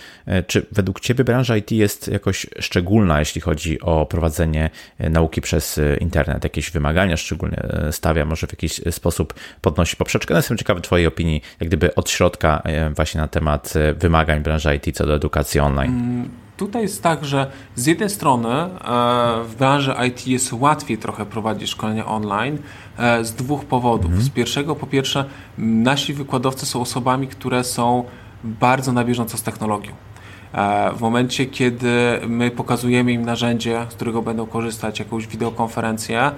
Czy według Ciebie branża IT jest jakoś szczególna, jeśli chodzi o prowadzenie nauki przez internet? Jakieś wymagania szczególnie stawia, może w jakiś sposób podnosi poprzeczkę? No jestem ciekawy Twojej opinii, jak gdyby od środka właśnie na temat wymagań branży IT co do edukacji online. Mm, Tutaj jest tak, że z jednej strony e, w branży IT jest łatwiej trochę prowadzić szkolenia online e, z dwóch powodów. Mhm. Z pierwszego, po pierwsze, nasi wykładowcy są osobami, które są bardzo na bieżąco z technologią. E, w momencie, kiedy my pokazujemy im narzędzie, z którego będą korzystać, jakąś wideokonferencję,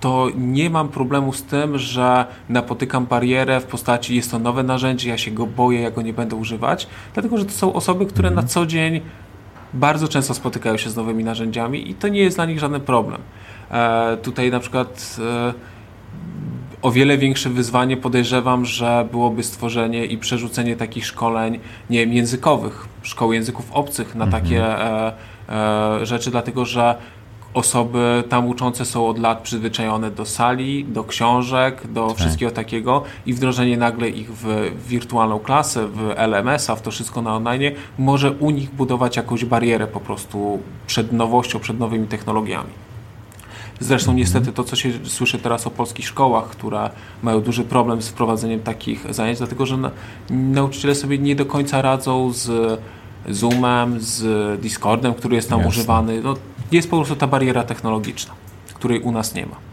to nie mam problemu z tym, że napotykam barierę w postaci jest to nowe narzędzie, ja się go boję, ja go nie będę używać, dlatego że to są osoby, które na co dzień bardzo często spotykają się z nowymi narzędziami i to nie jest dla nich żaden problem. E, tutaj na przykład e, o wiele większe wyzwanie podejrzewam, że byłoby stworzenie i przerzucenie takich szkoleń nie wiem, językowych, szkoły języków obcych na mhm. takie e, e, rzeczy, dlatego że osoby tam uczące są od lat przyzwyczajone do sali, do książek, do tak. wszystkiego takiego i wdrożenie nagle ich w wirtualną klasę, w LMS-a, w to wszystko na online może u nich budować jakąś barierę po prostu przed nowością, przed nowymi technologiami. Zresztą mhm. niestety to, co się słyszy teraz o polskich szkołach, które mają duży problem z wprowadzeniem takich zajęć, dlatego że na, nauczyciele sobie nie do końca radzą z Zoomem, z Discordem, który jest tam Jasne. używany. No, jest po prostu ta bariera technologiczna, której u nas nie ma.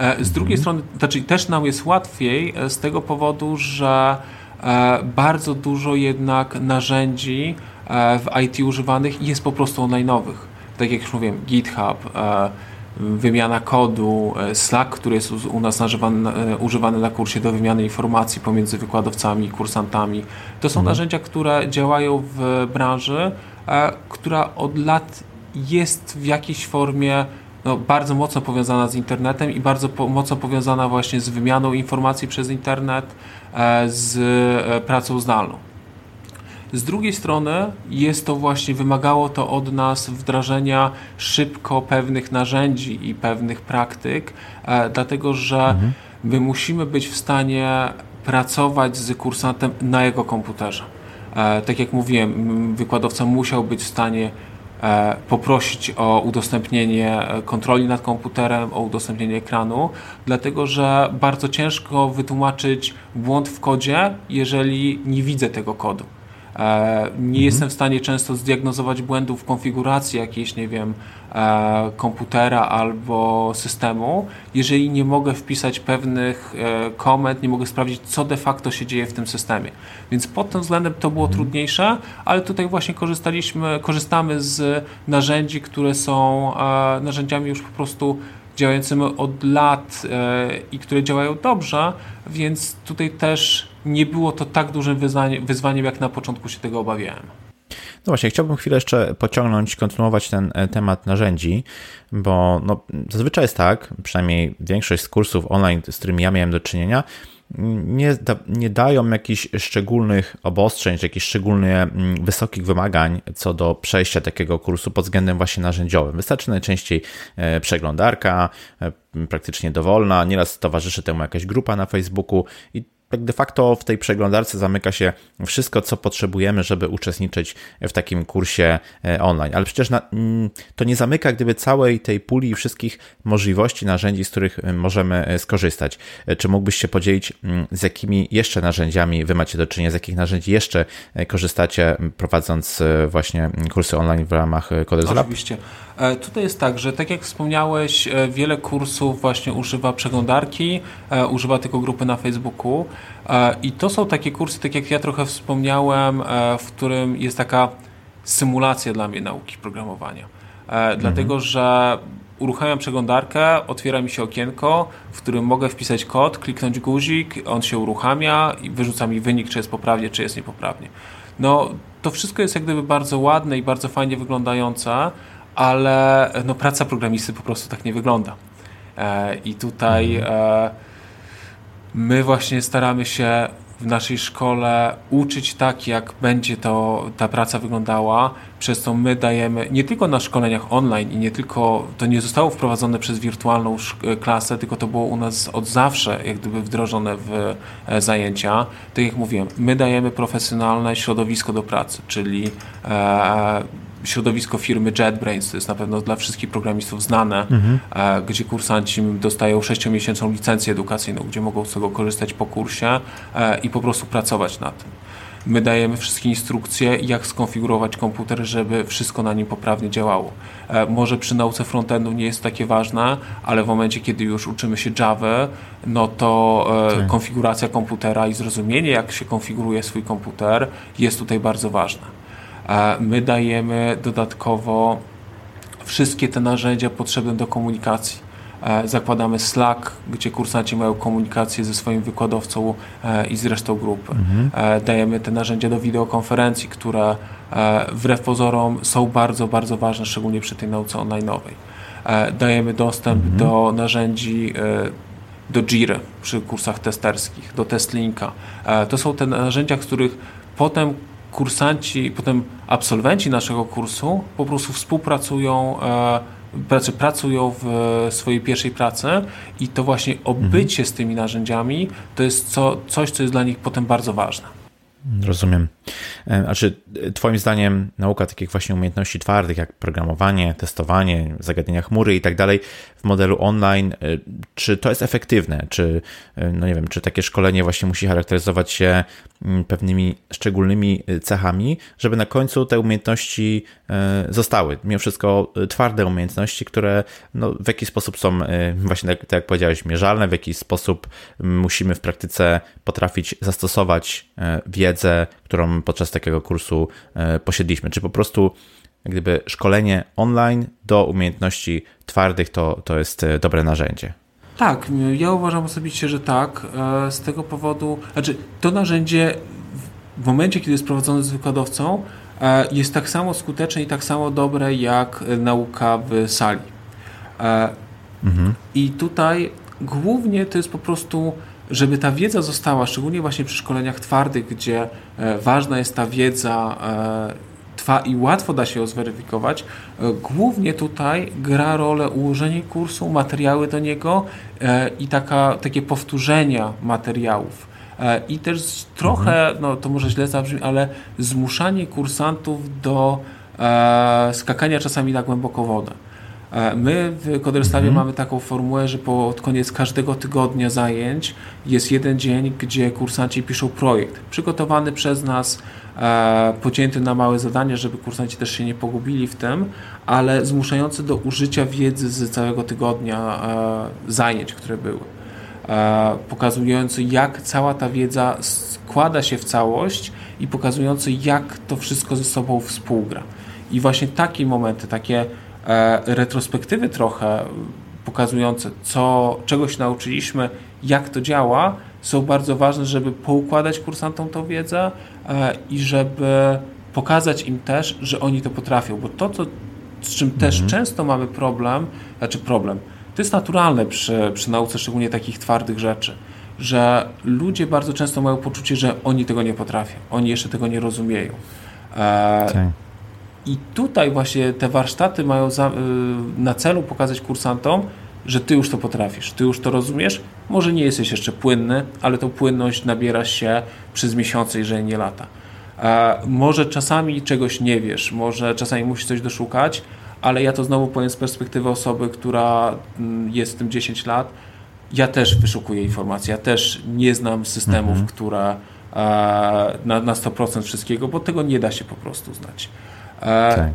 E, z drugiej mhm. strony, znaczy też nam jest łatwiej e, z tego powodu, że e, bardzo dużo jednak narzędzi w IT używanych jest po prostu online'owych. Tak jak już mówiłem, GitHub, wymiana kodu, Slack, który jest u nas używany na kursie do wymiany informacji pomiędzy wykładowcami i kursantami. To są mhm. narzędzia, które działają w branży, która od lat jest w jakiejś formie no, bardzo mocno powiązana z internetem i bardzo po, mocno powiązana właśnie z wymianą informacji przez internet, e, z e, pracą zdalną. Z drugiej strony jest to właśnie, wymagało to od nas wdrażania szybko pewnych narzędzi i pewnych praktyk, e, dlatego że mhm. my musimy być w stanie pracować z kursantem na jego komputerze. E, tak jak mówiłem, wykładowca musiał być w stanie poprosić o udostępnienie kontroli nad komputerem, o udostępnienie ekranu, dlatego że bardzo ciężko wytłumaczyć błąd w kodzie, jeżeli nie widzę tego kodu. E, nie jestem w stanie często zdiagnozować błędów w konfiguracji jakiejś, nie wiem, e, komputera albo systemu, jeżeli nie mogę wpisać pewnych e, komend, nie mogę sprawdzić, co de facto się dzieje w tym systemie. Więc pod tym względem to było mhm. trudniejsze, ale tutaj właśnie korzystaliśmy, korzystamy z narzędzi, które są narzędziami już po prostu działającymi od lat i które działają dobrze, więc tutaj też nie było to tak dużym wyzwaniem, jak na początku się tego obawiałem. No właśnie, chciałbym chwilę jeszcze pociągnąć, kontynuować ten e, temat narzędzi, bo no, zazwyczaj jest tak, przynajmniej większość z kursów online, z którymi ja miałem do czynienia, nie, da, nie dają jakichś szczególnych obostrzeń, czy jakichś szczególnie mm, wysokich wymagań co do przejścia takiego kursu pod względem właśnie narzędziowym. Wystarczy najczęściej e, przeglądarka, e, praktycznie dowolna, nieraz towarzyszy temu jakaś grupa na Facebooku i tak de facto w tej przeglądarce zamyka się wszystko, co potrzebujemy, żeby uczestniczyć w takim kursie e, online. Ale przecież na, mm, to nie zamyka gdyby całej tej puli i wszystkich możliwości, narzędzi, z których e, możemy e, skorzystać. Czy mógłbyś się podzielić, mm, z jakimi jeszcze narzędziami wy macie do czynienia, z jakich narzędzi jeszcze korzystacie, prowadząc właśnie kursy online w ramach Codex Lab? Oczywiście. Tutaj jest tak, że tak jak wspomniałeś, wiele kursów właśnie używa przeglądarki, używa tylko grupy na Facebooku. E, I to są takie kursy, tak jak ja trochę wspomniałem, e, w którym jest taka symulacja dla mnie nauki programowania. E, mhm. Dlatego, że uruchamiam przeglądarkę, otwiera mi się okienko, w którym mogę wpisać kod, kliknąć guzik, on się uruchamia i wyrzuca mi wynik, czy jest poprawnie, czy jest niepoprawnie. No, to wszystko jest jak gdyby bardzo ładne i bardzo fajnie wyglądające, ale no, praca programisty po prostu tak nie wygląda. I tutaj... Mhm My właśnie staramy się w naszej szkole uczyć tak, jak będzie to, ta praca wyglądała, przez co my dajemy nie tylko na szkoleniach online i nie tylko, to nie zostało wprowadzone przez wirtualną klasę, tylko to było u nas od zawsze jak gdyby wdrożone w e, zajęcia. Tak jak mówiłem, my dajemy profesjonalne środowisko do pracy, czyli e, środowisko firmy JetBrains, to jest na pewno dla wszystkich programistów znane, mhm. E, gdzie kursanci dostają 6-miesięczną licencję edukacyjną, gdzie mogą z tego korzystać po kursie e, i po prostu pracować na tym. My dajemy wszystkie instrukcje, jak skonfigurować komputer, żeby wszystko na nim poprawnie działało. E, może przy nauce frontendu nie jest takie ważne, ale w momencie, kiedy już uczymy się Java, no to tak. konfiguracja komputera i zrozumienie, jak się konfiguruje swój komputer, jest tutaj bardzo ważne my dajemy dodatkowo wszystkie te narzędzia potrzebne do komunikacji. E, zakładamy Slack, gdzie kursanci mają komunikację ze swoim wykładowcą e, i z resztą grupy. Mhm. E, dajemy te narzędzia do wideokonferencji, które wbrew pozorom są bardzo, bardzo ważne, szczególnie przy tej nauce online'owej. Dajemy dostęp mhm. do narzędzi do Jira przy kursach testerskich, do TestLinka. To są te narzędzia, których potem kursanci, potem absolwenci naszego kursu po prostu współpracują pracy pracują w swojej pierwszej pracy i to właśnie obycie z tymi narzędziami to jest co, coś, co jest dla nich potem bardzo ważne. Rozumiem. E, a czy e, Twoim zdaniem nauka takich właśnie umiejętności twardych, jak programowanie, testowanie, zagadnienia chmury i tak dalej w modelu online, e, czy to jest efektywne? Czy, no nie wiem, czy takie szkolenie właśnie musi charakteryzować się mm, pewnymi szczególnymi cechami, żeby na końcu te umiejętności zostały? Mimo wszystko twarde umiejętności, które no, w jakiś sposób są właśnie, tak, tak jak powiedziałeś, mierzalne, w jakiś sposób musimy w praktyce potrafić zastosować wiedzę, którą podczas takiego kursu e, posiedliśmy. Czy po prostu gdyby szkolenie online do umiejętności twardych to, to jest e, dobre narzędzie? Tak, ja uważam osobiście, że tak. E, z tego powodu, znaczy to narzędzie w momencie, kiedy jest prowadzone z wykładowcą, jest tak samo skuteczne i tak samo dobre jak nauka w sali. Mhm. I tutaj głównie to jest po prostu żeby ta wiedza została, szczególnie właśnie przy szkoleniach twardych, gdzie e, ważna jest ta wiedza e, i łatwo da się ją zweryfikować, e, głównie tutaj gra rolę ułożenie kursu, materiały do niego i taka, takie powtórzenia materiałów. I też trochę, mhm. no to może źle zabrzmi, ale zmuszanie kursantów do skakania czasami na głęboką wodę. E, my w Coderstawie mhm. mamy taką formułę, że pod koniec każdego tygodnia zajęć jest jeden dzień, gdzie kursanci piszą projekt przygotowany przez nas, e, pocięty na małe zadania, żeby kursanci też się nie pogubili w tym, ale zmuszający do użycia wiedzy z całego tygodnia e, zajęć, które były. Pokazujący, jak cała ta wiedza składa się w całość i pokazujący, jak to wszystko ze sobą współgra. I właśnie takie momenty, takie retrospektywy trochę pokazujące, co, czego się nauczyliśmy, jak to działa, są bardzo ważne, żeby poukładać kursantom tą wiedzę e, i żeby pokazać im też, że oni to potrafią, bo to, co, z czym mhm. też często mamy problem, znaczy problem, to jest naturalne przy, przy nauce, szczególnie takich twardych rzeczy, że ludzie bardzo często mają poczucie, że oni tego nie potrafią, oni jeszcze tego nie rozumieją. E, tak. I tutaj właśnie te warsztaty mają za, y, na celu pokazać kursantom, że ty już to potrafisz, ty już to rozumiesz. Może nie jesteś jeszcze płynny, ale tą płynność nabiera się przez miesiące, jeżeli nie lata. może czasami czegoś nie wiesz, może czasami musisz coś doszukać, ale ja to znowu powiem z perspektywy osoby, która mm, jest w tym 10 lat. Ja też wyszukuję informacji, ja też nie znam systemów, mhm. które na, na 100% wszystkiego, bo tego nie da się po prostu znać. E, tak.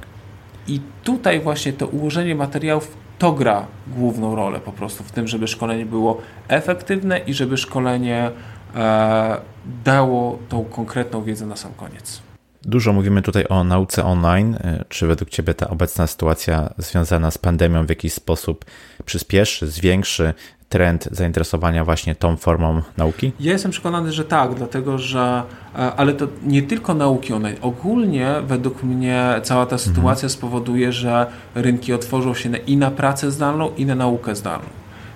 I tutaj właśnie to ułożenie materiałów to gra główną rolę po prostu w tym, żeby szkolenie było efektywne i żeby szkolenie e, dało tą konkretną wiedzę na sam koniec. Dużo mówimy tutaj o nauce online. E, czy według Ciebie ta obecna sytuacja związana z pandemią w jakiś sposób przyspieszy, zwiększy trend zainteresowania właśnie tą formą nauki? Ja jestem przekonany, że tak, dlatego że, e, ale to nie tylko nauki online. Ogólnie według mnie cała ta sytuacja mhm. spowoduje, że rynki otworzą się i na pracę zdalną, i na naukę zdalną.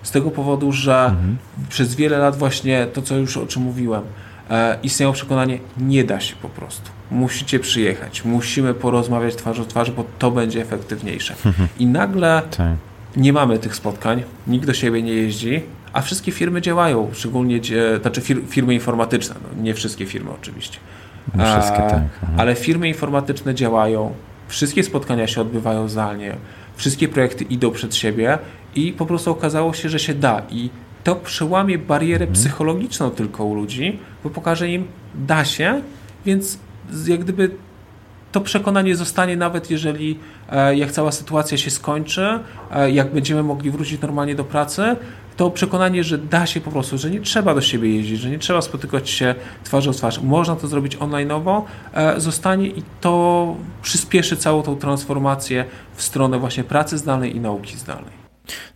Z tego powodu, że mhm. przez wiele lat właśnie to, co już o czym mówiłem, e, istniało przekonanie, nie da się po prostu. Musicie przyjechać, musimy porozmawiać twarz o twarz, bo to będzie efektywniejsze. I nagle tak nie mamy tych spotkań, nikt do siebie nie jeździ, a wszystkie firmy działają, szczególnie znaczy firmy informatyczne, no nie wszystkie firmy oczywiście. Nie wszystkie, tak. Ale firmy informatyczne działają, wszystkie spotkania się odbywają zdalnie, wszystkie projekty idą przed siebie i po prostu okazało się, że się da i to przełamie barierę mhm. psychologiczną tylko u ludzi, bo pokaże im, da się, więc jak gdyby to przekonanie zostanie nawet jeżeli e, jak cała sytuacja się skończy, e, jak będziemy mogli wrócić normalnie do pracy, to przekonanie, że da się po prostu, że nie trzeba do siebie jeździć, że nie trzeba spotykać się twarzą w twarz, można to zrobić online'owo, e, zostanie i to przyspieszy całą tą transformację w stronę właśnie pracy zdalnej i nauki zdalnej.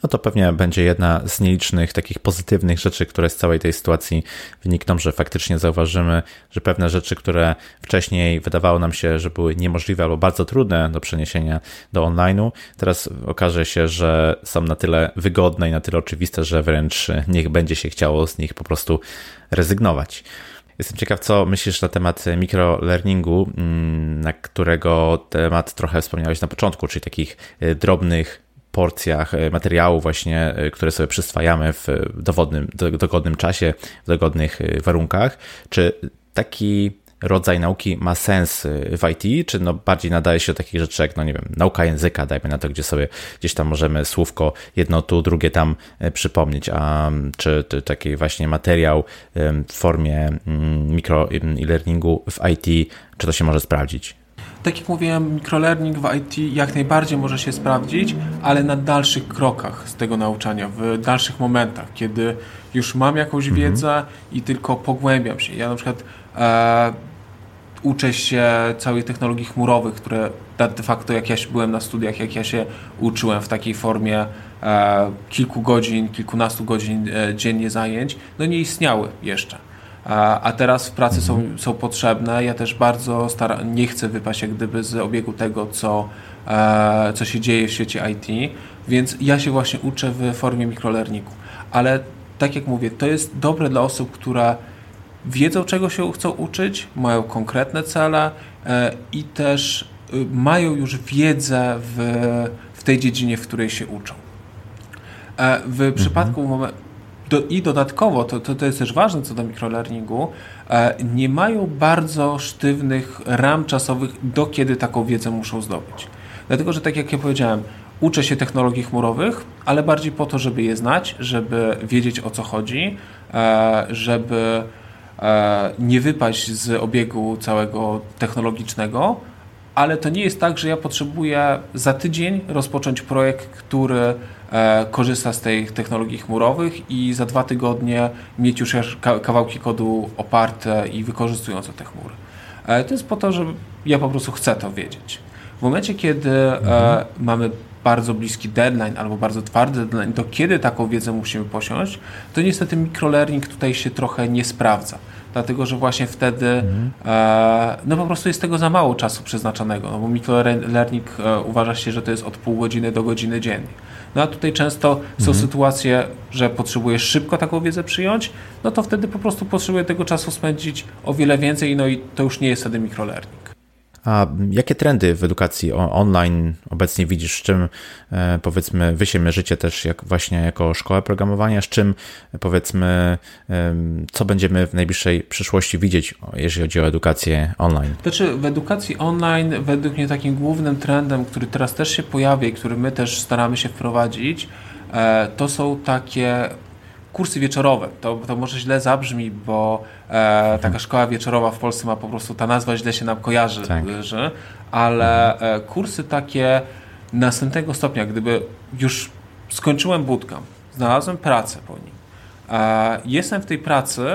No to pewnie będzie jedna z nielicznych takich pozytywnych rzeczy, które z całej tej sytuacji wynikną, że faktycznie zauważymy, że pewne rzeczy, które wcześniej wydawało nam się, że były niemożliwe albo bardzo trudne do przeniesienia do online'u, teraz okaże się, że są na tyle wygodne i na tyle oczywiste, że wręcz niech będzie się chciało z nich po prostu rezygnować. Jestem ciekaw, co myślisz na temat mikrolearningu, mm, na którego temat trochę wspomniałeś na początku, czyli takich e, drobnych porcjach e, materiału właśnie, e, które sobie przyswajamy w dowodnym, dogodnym czasie, w dogodnych warunkach. Czy taki rodzaj nauki ma sens w IT, czy no bardziej nadaje się do takich rzeczy jak, no nie wiem, nauka języka, dajmy na to, gdzie sobie gdzieś tam możemy słówko jedno tu, drugie tam przypomnieć, a czy, czy taki właśnie materiał w formie mm, mikro e-learningu w IT, czy to się może sprawdzić? Tak jak mówiłem, microlearning w IT jak najbardziej może się sprawdzić, ale na dalszych krokach z tego nauczania, w dalszych momentach, kiedy już mam jakąś mhm. wiedzę i tylko pogłębiam się. Ja na przykład e, uczę się całej technologii chmurowych, które de facto jak ja byłem na studiach, jak ja się uczyłem w takiej formie e, kilku godzin, kilkunastu godzin e, dziennie zajęć, no nie istniały jeszcze. A, teraz w pracy są, mhm. są potrzebne. Ja też bardzo stara, nie chcę wypaść jak gdyby z obiegu tego, co, e, co się dzieje w świecie IT, więc ja się właśnie uczę w formie mikrolearningu. Ale tak jak mówię, to jest dobre dla osób, które wiedzą, czego się chcą uczyć, mają konkretne cele e, i też y, mają już wiedzę w, w tej dziedzinie, w której się uczą. E, w mhm. przypadku do, i dodatkowo, to, to, to jest też ważne co do mikrolearningu, e, nie mają bardzo sztywnych ram czasowych, do kiedy taką wiedzę muszą zdobyć. Dlatego, że tak jak ja powiedziałem, uczę się technologii chmurowych, ale bardziej po to, żeby je znać, żeby wiedzieć o co chodzi, żeby E, nie wypaść z obiegu całego technologicznego, ale to nie jest tak, że ja potrzebuję za tydzień rozpocząć projekt, który e, korzysta z tej technologii chmurowych i za dwa tygodnie mieć już kawałki kodu oparte i wykorzystujące te chmury. E, to jest po to, że ja po prostu chcę to wiedzieć. W momencie, kiedy mhm. mamy bardzo bliski deadline albo bardzo twardy deadline, to kiedy taką wiedzę musimy posiąść, to niestety microlearning tutaj się trochę nie sprawdza. Dlatego, że właśnie wtedy mhm. e, no po prostu jest tego za mało czasu przeznaczonego, no bo microlearning e, uważa się, że to jest od pół godziny do godziny dziennie. No a tutaj często są mhm. sytuacje, że potrzebujesz szybko taką wiedzę przyjąć, no to wtedy po prostu potrzebuję tego czasu spędzić o wiele więcej, no i to już nie jest wtedy microlearning. A jakie trendy w edukacji online obecnie widzisz? Z czym e, powiedzmy wy się mierzycie też jak właśnie jako szkoła programowania? Z czym powiedzmy co będziemy w najbliższej przyszłości widzieć, jeżeli chodzi o edukację online? Znaczy w edukacji online według mnie takim głównym trendem, który teraz też się pojawia i który my też staramy się wprowadzić, e, to są takie kursy wieczorowe. To, to może źle zabrzmi, bo e, taka szkoła wieczorowa w Polsce ma po prostu, ta nazwa źle się nam kojarzy, tak. że, ale e, kursy takie następnego stopnia, gdyby już skończyłem bootcamp, znalazłem pracę po nim, e, jestem w tej pracy,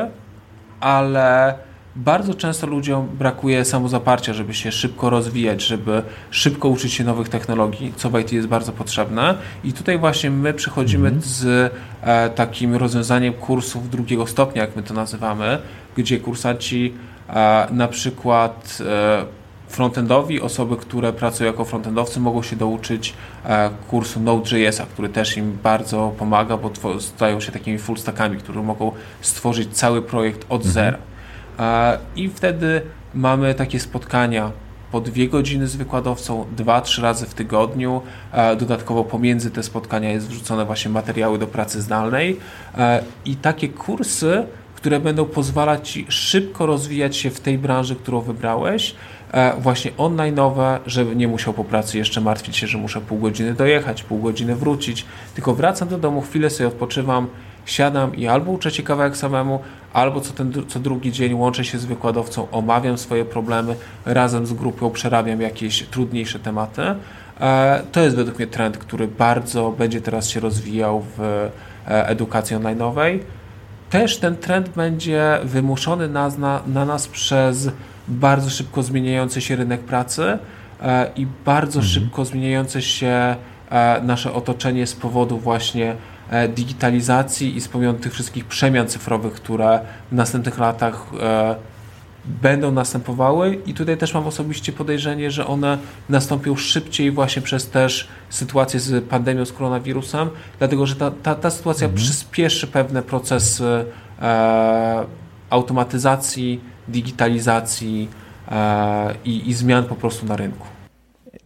ale bardzo często ludziom brakuje samozaparcia, żeby się szybko rozwijać, żeby szybko uczyć się nowych technologii, co w IT jest bardzo potrzebne. I tutaj właśnie my przychodzimy mm -hmm. z e, takim rozwiązaniem kursów drugiego stopnia, jak my to nazywamy, gdzie kursanci e, na przykład e, frontendowi, osoby, które pracują jako frontendowcy mogą się douczyć e, kursu Node.js, który też im bardzo pomaga, bo stają się takimi full stackami, które mogą stworzyć cały projekt od mhm. zera. I wtedy mamy takie spotkania po dwie godziny z wykładowcą, dwa, trzy razy w tygodniu. Dodatkowo pomiędzy te spotkania jest wrzucone właśnie materiały do pracy zdalnej i takie kursy, które będą pozwalać Ci szybko rozwijać się w tej branży, którą wybrałeś, właśnie online'owe, żeby nie musiał po pracy jeszcze martwić się, że muszę pół godziny dojechać, pół godziny wrócić, tylko wracam do domu, chwilę sobie odpoczywam, siadam i albo uczę się kawałek samemu, albo co, ten, co drugi dzień łączę się z wykładowcą, omawiam swoje problemy, razem z grupą przerabiam jakieś trudniejsze tematy. E, to jest według mnie trend, który bardzo będzie teraz się rozwijał w e, edukacji online'owej. Też ten trend będzie wymuszony na, na, na nas przez bardzo szybko zmieniający się rynek pracy e, i bardzo mhm. szybko zmieniające się nasze otoczenie z powodu właśnie digitalizacji i z powodu tych wszystkich przemian cyfrowych, które w następnych latach będą następowały i tutaj też mam osobiście podejrzenie, że one nastąpią szybciej właśnie przez też sytuację z pandemią, z koronawirusem, dlatego że ta, ta, ta sytuacja mhm. przyspieszy pewne procesy e, automatyzacji, digitalizacji e, i, i zmian po prostu na rynku.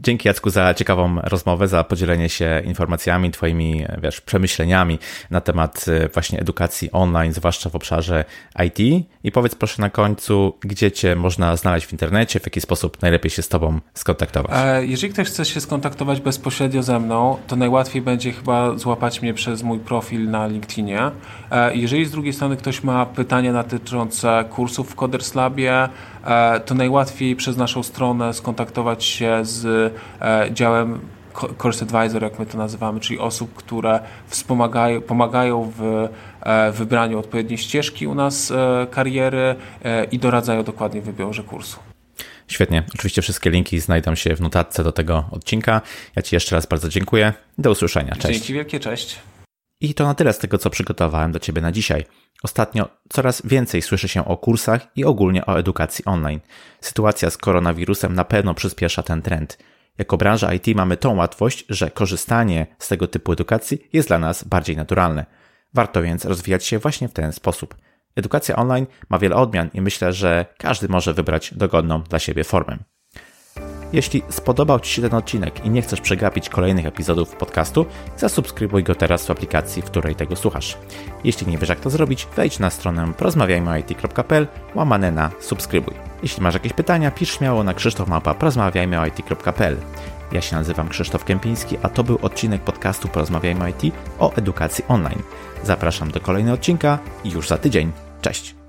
Dzięki Jacku za ciekawą rozmowę, za podzielenie się informacjami, Twoimi wiesz, przemyśleniami na temat e, właśnie edukacji online, zwłaszcza w obszarze IT. I powiedz proszę na końcu, gdzie Cię można znaleźć w internecie, w jaki sposób najlepiej się z Tobą skontaktować. E, jeżeli ktoś chce się skontaktować bezpośrednio ze mną, to najłatwiej będzie chyba złapać mnie przez mój profil na LinkedInie. E, jeżeli z drugiej strony ktoś ma pytania dotyczące kursów w Coders Labie, to najłatwiej przez naszą stronę skontaktować się z działem Course Advisor, jak my to nazywamy, czyli osób, które wspomagają, pomagają w e, wybraniu odpowiedniej ścieżki u nas e, kariery e, i doradzają dokładnie w wyborze kursu. Świetnie. Oczywiście wszystkie linki znajdą się w notatce do tego odcinka. Ja Ci jeszcze raz bardzo dziękuję. Do usłyszenia. Cześć. Dzięki wielkie, cześć. I to na tyle z tego, co przygotowałem do Ciebie na dzisiaj. Ostatnio coraz więcej słyszy się o kursach i ogólnie o edukacji online. Sytuacja z koronawirusem na pewno przyspiesza ten trend. Jako branża IT mamy tą łatwość, że korzystanie z tego typu edukacji jest dla nas bardziej naturalne. Warto więc rozwijać się właśnie w ten sposób. Edukacja online ma wiele odmian i myślę, że każdy może wybrać dogodną dla siebie formę. Jeśli spodobał Ci się ten odcinek i nie chcesz przegapić kolejnych epizodów podcastu, zasubskrybuj go teraz w aplikacji, w której tego słuchasz. Jeśli nie wiesz jak to zrobić, wejdź na stronę porozmawiajmyit.pl łamane na subskrybuj. Jeśli masz jakieś pytania, pisz śmiało na krzysztofmapa.porozmawiajmyit.pl Ja się nazywam Krzysztof Kępiński, a to był odcinek podcastu Porozmawiajmy IT o edukacji online. Zapraszam do kolejnego odcinka już za tydzień. Cześć!